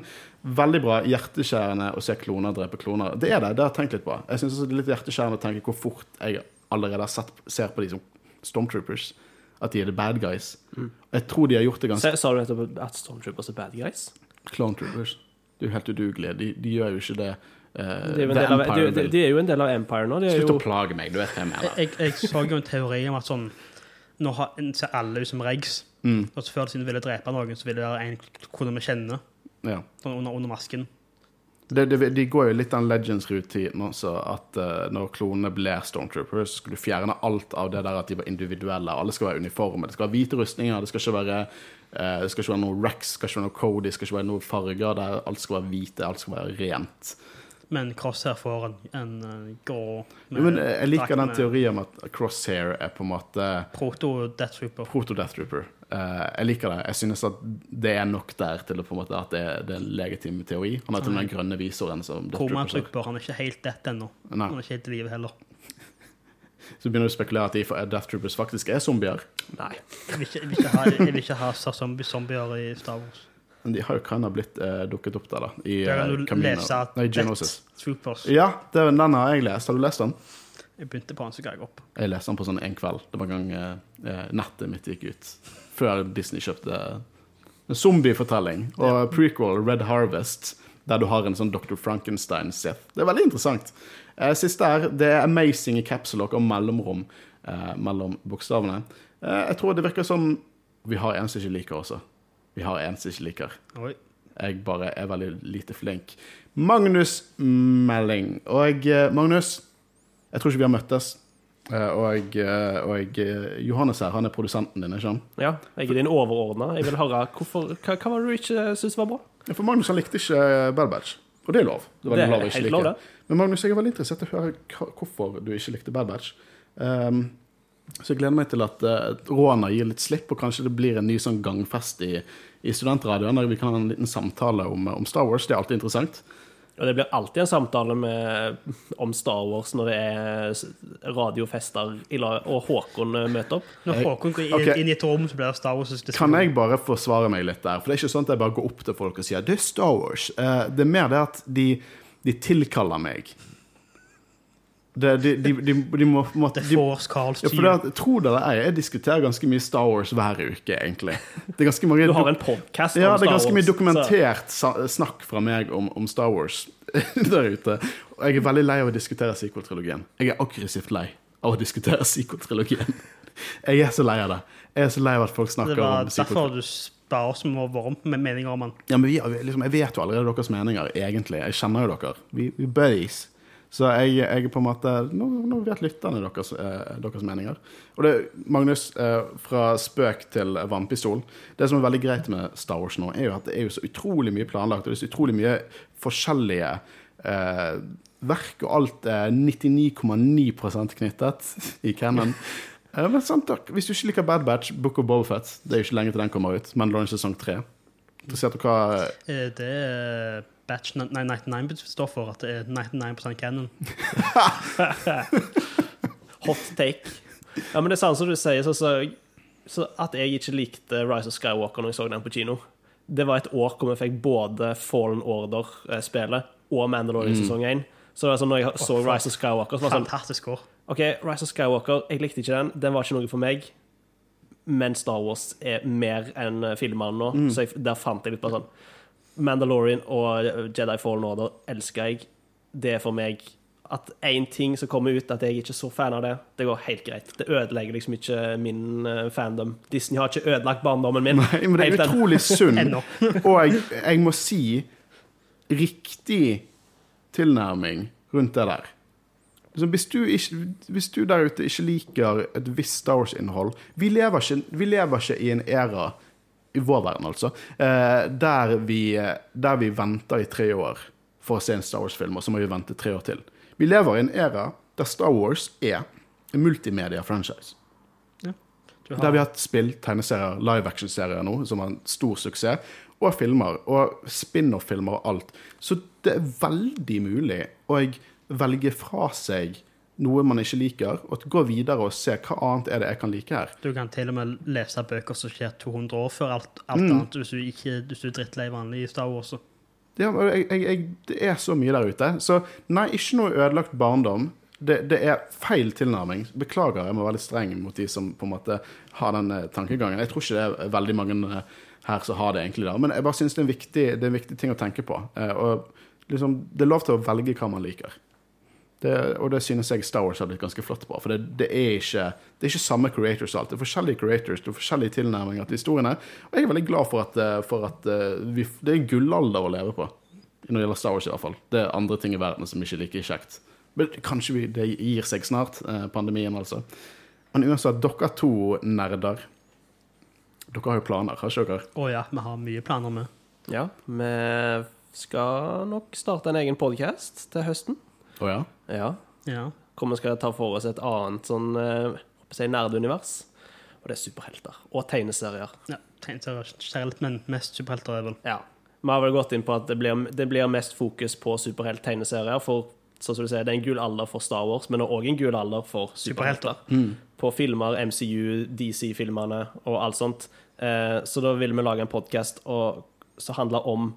Veldig bra. Hjerteskjærende å se kloner drepe kloner. Det er det. Det har jeg tenkt litt på. Jeg også det er litt hjerteskjærende å tenke hvor fort jeg allerede har sett, ser på de som Stormtroopers. At de er the bad guys. Jeg tror de har gjort det ganske Sa du nettopp at Stormtroopers er bad guys? Clone Troopers. De er jo helt udugelige. De, de gjør jo ikke det eh, De er, jo en del av, de, Empire de, de er jo en del av Empire nå. Er Slutt jo å plage meg, du vet hva jeg mener. Jeg, jeg så jo en teori om at sånn Nå har, ser alle ut som regs. Mm, Og så før de ville drepe noen, så ville det være en kone vi kjenner ja. sånn under, under masken. det, det, de går jo litt den Legends-rutinen også, at uh, når klonene blir Stormtroopers, så skal du fjerne alt av det der at de var individuelle. Alle skal være uniforme. Det skal være hvite rustninger, det skal ikke være uh, det skal ikke være noe Rex, det skal ikke være noe Cody, det skal ikke være noe farger. Der alt skal være hvite, alt skal være rent. Men Crosshair får en, en eh, grå men eh, jeg liker den teorien om at Crosshair er på en måte Proto-Death Trooper. Proto-Death Trooper. Eh, jeg liker det. Jeg synes at det er nok der til å på en måte at det, det er en legitim teori. Han har til og med den grønne visoren. Koma-trooper. Han er ikke helt dette ennå. Han er ikke helt i live heller. Så begynner du å spekulere at de for- Death Troopers faktisk er zombier. Nei. Jeg vil ikke, jeg vil ikke ha, jeg vil ikke ha zombie, zombier i Star Wars. Men de har jo kind of blitt eh, dukket opp der, da. I Der eh, kan du Camino. lese Nei, Death Troopers Ja, det, den har jeg lest. Har du lest den? Jeg begynte på den, så ga jeg opp. Jeg leste den på sånn en kveld. Det var en gang eh, eh, nettet mitt gikk ut. Før Disney kjøpte en zombiefortelling. Og prequel Red Harvest, der du har en sånn Dr. Frankenstein-Sith. Det er veldig interessant. Eh, siste her, det er amazing i capsule og mellomrom eh, mellom bokstavene. Eh, jeg tror det virker som Vi har en som ikke liker også. Vi har en som ikke liker. Oi. Jeg bare er veldig lite flink. Magnus Melling. Og eh, Magnus, jeg tror ikke vi har møttes. Eh, Og, eh, og eh, Johannes her, han er produsenten din, ikke sant? Ja, jeg er din overordna. Jeg vil høre hvorfor, hva, hva var det du ikke syntes var bra? For Magnus han likte ikke Bad Badge Og det er lov. Det Det er lov like. lov. Men Magnus, jeg er veldig interessert i å høre hvorfor du ikke likte Bad Batch. Um, så jeg gleder meg til at uh, Råna gir litt slipp, og kanskje det blir en ny sånn gangfest i, i studentradioen, der vi kan ha en liten samtale om, om Star Wars. Det er alltid interessant. Og det blir alltid en samtale med, om Star Wars når det er radiofester og Håkon eh, møter opp. Når Håkon går inn, okay. inn i et rom, så blir det Star Wars. Kan jeg bare forsvare meg litt der? For det er ikke sånn at jeg bare går opp til folk og sier 'det er Star Wars'. Eh, det er mer det at de, de tilkaller meg. Det, de, de, de, de må måte The Force Carls ja, for det, Tro det eller ei, jeg diskuterer ganske mye Star Wars hver uke, egentlig. Det mange Du har en podkast ja, om det er ganske mye dokumentert så- snakk fra meg om, om Star Wars der ute. Og jeg er veldig lei av å diskutere sequel-trilogien. Jeg er aggressivt lei av å diskutere sequel-trilogien. Jeg er så lei av det. Jeg er så lei av at folk Det snakker var om sequel derfor du spør oss om å varme med meninger om den. ja, men vi, liksom, Jeg vet jo allerede deres meninger, egentlig. Jeg kjenner jo dere. Vi, vi buddies. Så jeg, jeg på en måte Nå, nå vet lytterne deres, eh, deres meninger. Og det, Magnus, eh, fra spøk til vannpistol. Det som er veldig greit med Star Wars nå, er jo at det er jo så utrolig mye planlagt, og det er så utrolig mye forskjellige eh, verk, og alt er 99,9% knyttet i canon. Eh, men sant Hvis du ikke liker Bad Batch, Book of Bobafett Det er jo ikke lenge til den kommer ut, Mandalorian sesong 3. Interessert i hva Det er batch nei, 99 står for at det er 99 canon. Hot take. Ja, men det er sant som du sier, så, så, så at jeg ikke likte Rise of Skywalker når jeg så den på kino. Det var et år hvor vi fikk både Fallen Order-spelet og Mandalorian Mm. sesong 1. Så altså, når jeg så oh, Rise of Skywalker, så var det sånn Fantastisk år. OK, Rise of Skywalker, jeg likte ikke den. Den var ikke noe for meg. Men Star Wars er mer enn eh, filmene nå, Mm. så jeg, der fant jeg litt på sånn Mandalorian og Jedi Fallen Order elsker jeg. Det er for meg at én ting som kommer ut, at jeg ikke er så fan av det, det går helt greit. Det ødelegger liksom ikke min eh, fandom. Disney har ikke ødelagt barndommen min. Nei, men det er utrolig synd. Og jeg, jeg må si riktig tilnærming rundt det der. Liksom, hvis, du ikke, hvis du der ute ikke liker et visst Star Wars-innhold vi, vi lever ikke i en æra, i vår verden altså, eh, der, vi, der vi venter i tre år for å se en Star Wars-film, og så må vi vente tre år til. Vi lever i en æra der Star Wars er en multimedia-franchise. Ja. Der vi har hatt spill, tegneserier, live action-serier nå, som har en stor suksess, og filmer, og spin-off-filmer og alt. Så det er veldig mulig å velge fra seg noe man ikke liker, og gå videre og se hva annet er det jeg kan like her. Du kan til og med lese bøker som skjer 200 år før alt, alt Mm. annet, hvis du, ikke, hvis du er drittlei vanlig i Star Wars. Ja, jeg, jeg, jeg, det er så mye der ute. Så nei, ikke noe ødelagt barndom. Det, det er feil tilnærming. Beklager, jeg må være litt streng mot de som på en måte har den eh, tankegangen. Jeg tror ikke det er veldig mange eh, her som har det egentlig der, men jeg bare syns det, det er en viktig ting å tenke på. Eh, Og liksom, det er lov til å velge hva man liker. Det, og det synes jeg Star Wars har blitt ganske flott på. For det, det, er, ikke, det er ikke samme creators alt. Det er forskjellige creators, det er forskjellige tilnærminger til historiene. Og jeg er veldig glad for at, eh, for at eh, vi, det er gullalder å leve på. Når det gjelder Star Wars, i hvert fall. Det er andre ting i verden som ikke er like kjekt. Men kanskje vi, det gir seg snart, eh, pandemien altså. Men uansett, dere to nerder Dere har jo planer, har ikke dere? Å ja, vi har mye planer med. Ja, vi skal nok starte en egen podkast til høsten. Å ja? Ja. Ja. Hvor vi skal ta for oss et annet sånn eh, håper jeg. Og det er superhelter. Og tegneserier. ja Tegneserier generelt, men mest superhelter er vel Ja. Vi har vel gått inn på at det blir, det blir mest fokus på superhelt-tegneserier. For sånn som du sier, det er en gull alder for Star Wars, men òg en gull alder for superhelter. På filmer, MCU, DC-filmene og alt sånt. Eh, så da vil vi lage en podkast som handler om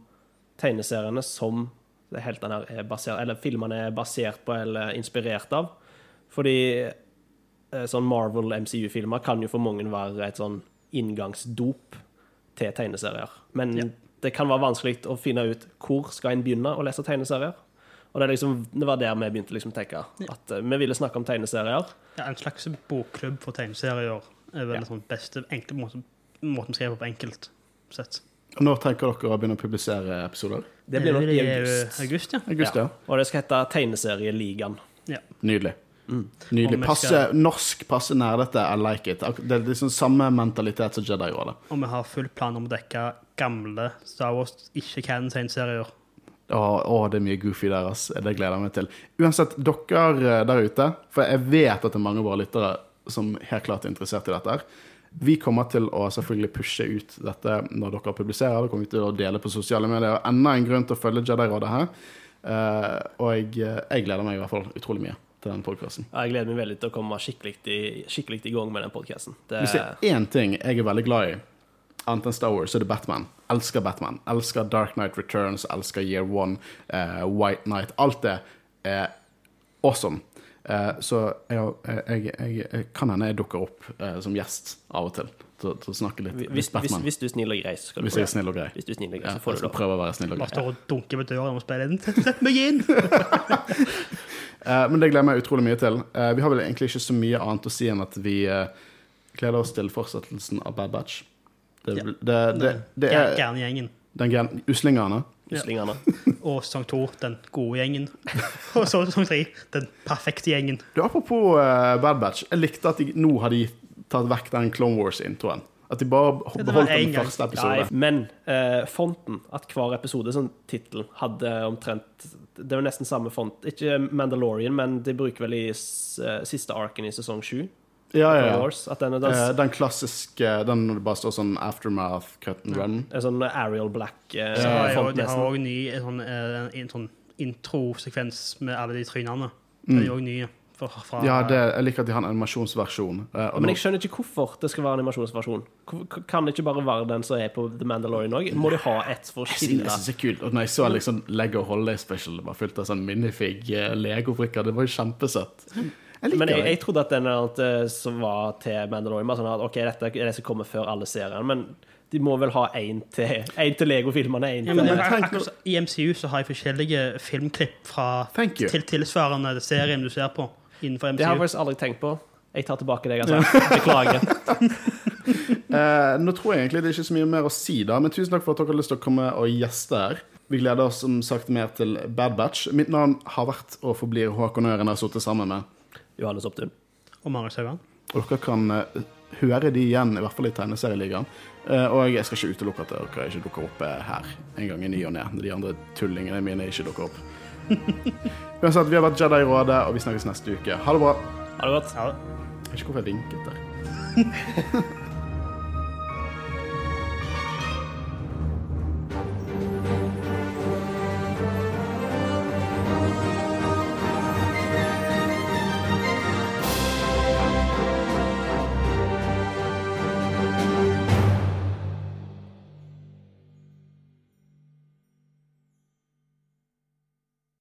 tegneseriene som det heltene her er basert, eller filmene er basert på eller inspirert av. Fordi eh, sånn Marvel MCU-filmer kan jo for mange være et sånn inngangsdop til tegneserier. Men Ja. det kan være vanskelig å finne ut hvor skal en begynne å lese tegneserier. Og det, er liksom, det var der vi begynte liksom å tenke. At eh, vi ville snakke om tegneserier. ja, En slags bokklubb for tegneserier er vel Ja. den sånn beste enkle måten, måten å skrive på enkelt sett. Når tenker dere å begynne å publisere episoder? Det blir nok i august. august, ja. August, ja. Og det skal hete Tegneserieligaen. Nydelig. Mm. Nydelig. Passe, skal- Norsk, passer nær dette. I like it. Det er liksom samme mentalitet som Jedi gjorde. Og vi har full plan om å dekke gamle Star Wars, ikke Cannon-tegneserier. Å, å, det er mye goofy der, ass. Det gleder jeg meg til. Uansett, dere eh, der ute, for jeg vet at det er mange av våre lyttere som helt klart er interessert i dette. her. Vi kommer til å selvfølgelig pushe ut dette når dere publiserer. Det kommer vi til å dele på sosiale medier. Enda en grunn til å følge Jedi-rådet her. Eh, og jeg, jeg gleder meg i hvert fall utrolig mye til den podkasten. Jeg gleder meg veldig til å komme skikkelig i, skikkelig i gang med den podkasten. Hvis det er én ting jeg er veldig glad i, annet enn Star Wars, så er det Batman. Elsker Batman. Elsker Dark Knight Returns, elsker Year One, uh, White Knight. Alt det er awesome. Eh, så jeg, jeg, jeg, jeg kan hende jeg dukker opp eh, som gjest av og til til, til å snakke litt, hvis, hvis, hvis du er snill og grei, så skal du Hvis jeg er snill og grei. Hvis du er snill og grei, så får ja, du lov. prøve å være snill og grei. Bare står og dunker på døra og spiller inn. Sett meg inn! Eh, men det gleder jeg meg utrolig mye til. Eh, vi har vel egentlig ikke så mye annet å si enn at vi eh, gleder oss til fortsettelsen av Bad Batch. Det, Ja. det, det, det er Gærne gjengen. den gen- uslingene. Uslingene. Og sesong to, den gode gjengen. Og så sesong tre, den perfekte gjengen. Du, Apropos uh, Bad Batch. Jeg likte at de nå har de tatt vekk den Clone Wars-introen. At de bare beholdt den gang. første episode. men uh, fonten, at hver episode, som tittel, hadde omtrent Det var nesten samme font. Ikke Mandalorian, men de bruker vel i eh, siste arken i sesong sju. Ja, ja, ja. Wars, at den den, Eh, den klassiske Den når det bare står sånn Aftermath, cut and run. en sånn Ariel Black. Eh, ja, jo- de har òg ny en sånn, eh, en sånn introsekvens med alle de trynene. Mm. Det er òg nye. Fra, fra, Ja, det, jeg liker at de har en animasjonsversjon. eh, og Men nå- jeg skjønner ikke hvorfor det skal være animasjonsversjon. Kan det ikke bare være den som er på The Mandalorian òg? Må de ha ett for å skille? jeg synes det er kult. Og når jeg så liksom Lego Holiday Special, det var fullt av sånn minifig eh, Lego-brikker, det var jo kjempesøtt. Jeg Men jeg, jeg trodde at den eh, som var til Mandalorian var sånn at ok, dette er det som kommer før alle seriene, men de må vel ha én til, en til Lego-filmene, ja, men, men I MCU så har jeg forskjellige filmklipp fra til tilsvarende serien du ser på innenfor Det har jeg faktisk aldri tenkt på. Jeg tar tilbake det jeg har sagt. Beklager. Eh, nå tror jeg egentlig det er ikke så mye mer å si, da, men tusen takk for at dere har lyst til å komme og gjeste her. Vi gleder oss som sagt mer til Bad Batch. Mitt navn har vært og forblir Håkon Øren, jeg har sittet sammen med. Johannes Opptun. Og Marius Haugan. Og dere kan eh, høre de igjen, i hvert fall i tegneserieligaen. Eh, og jeg skal ikke utelukke at dere ikke dukker opp eh, her en gang i ny og ne, de andre tullingene mine ikke dukker opp. Uansett, vi har vært Jedi i Rådet, og vi snakkes neste uke. Ha det bra. Ha det godt. Ja, Jeg vet ikke hvorfor jeg vinket der.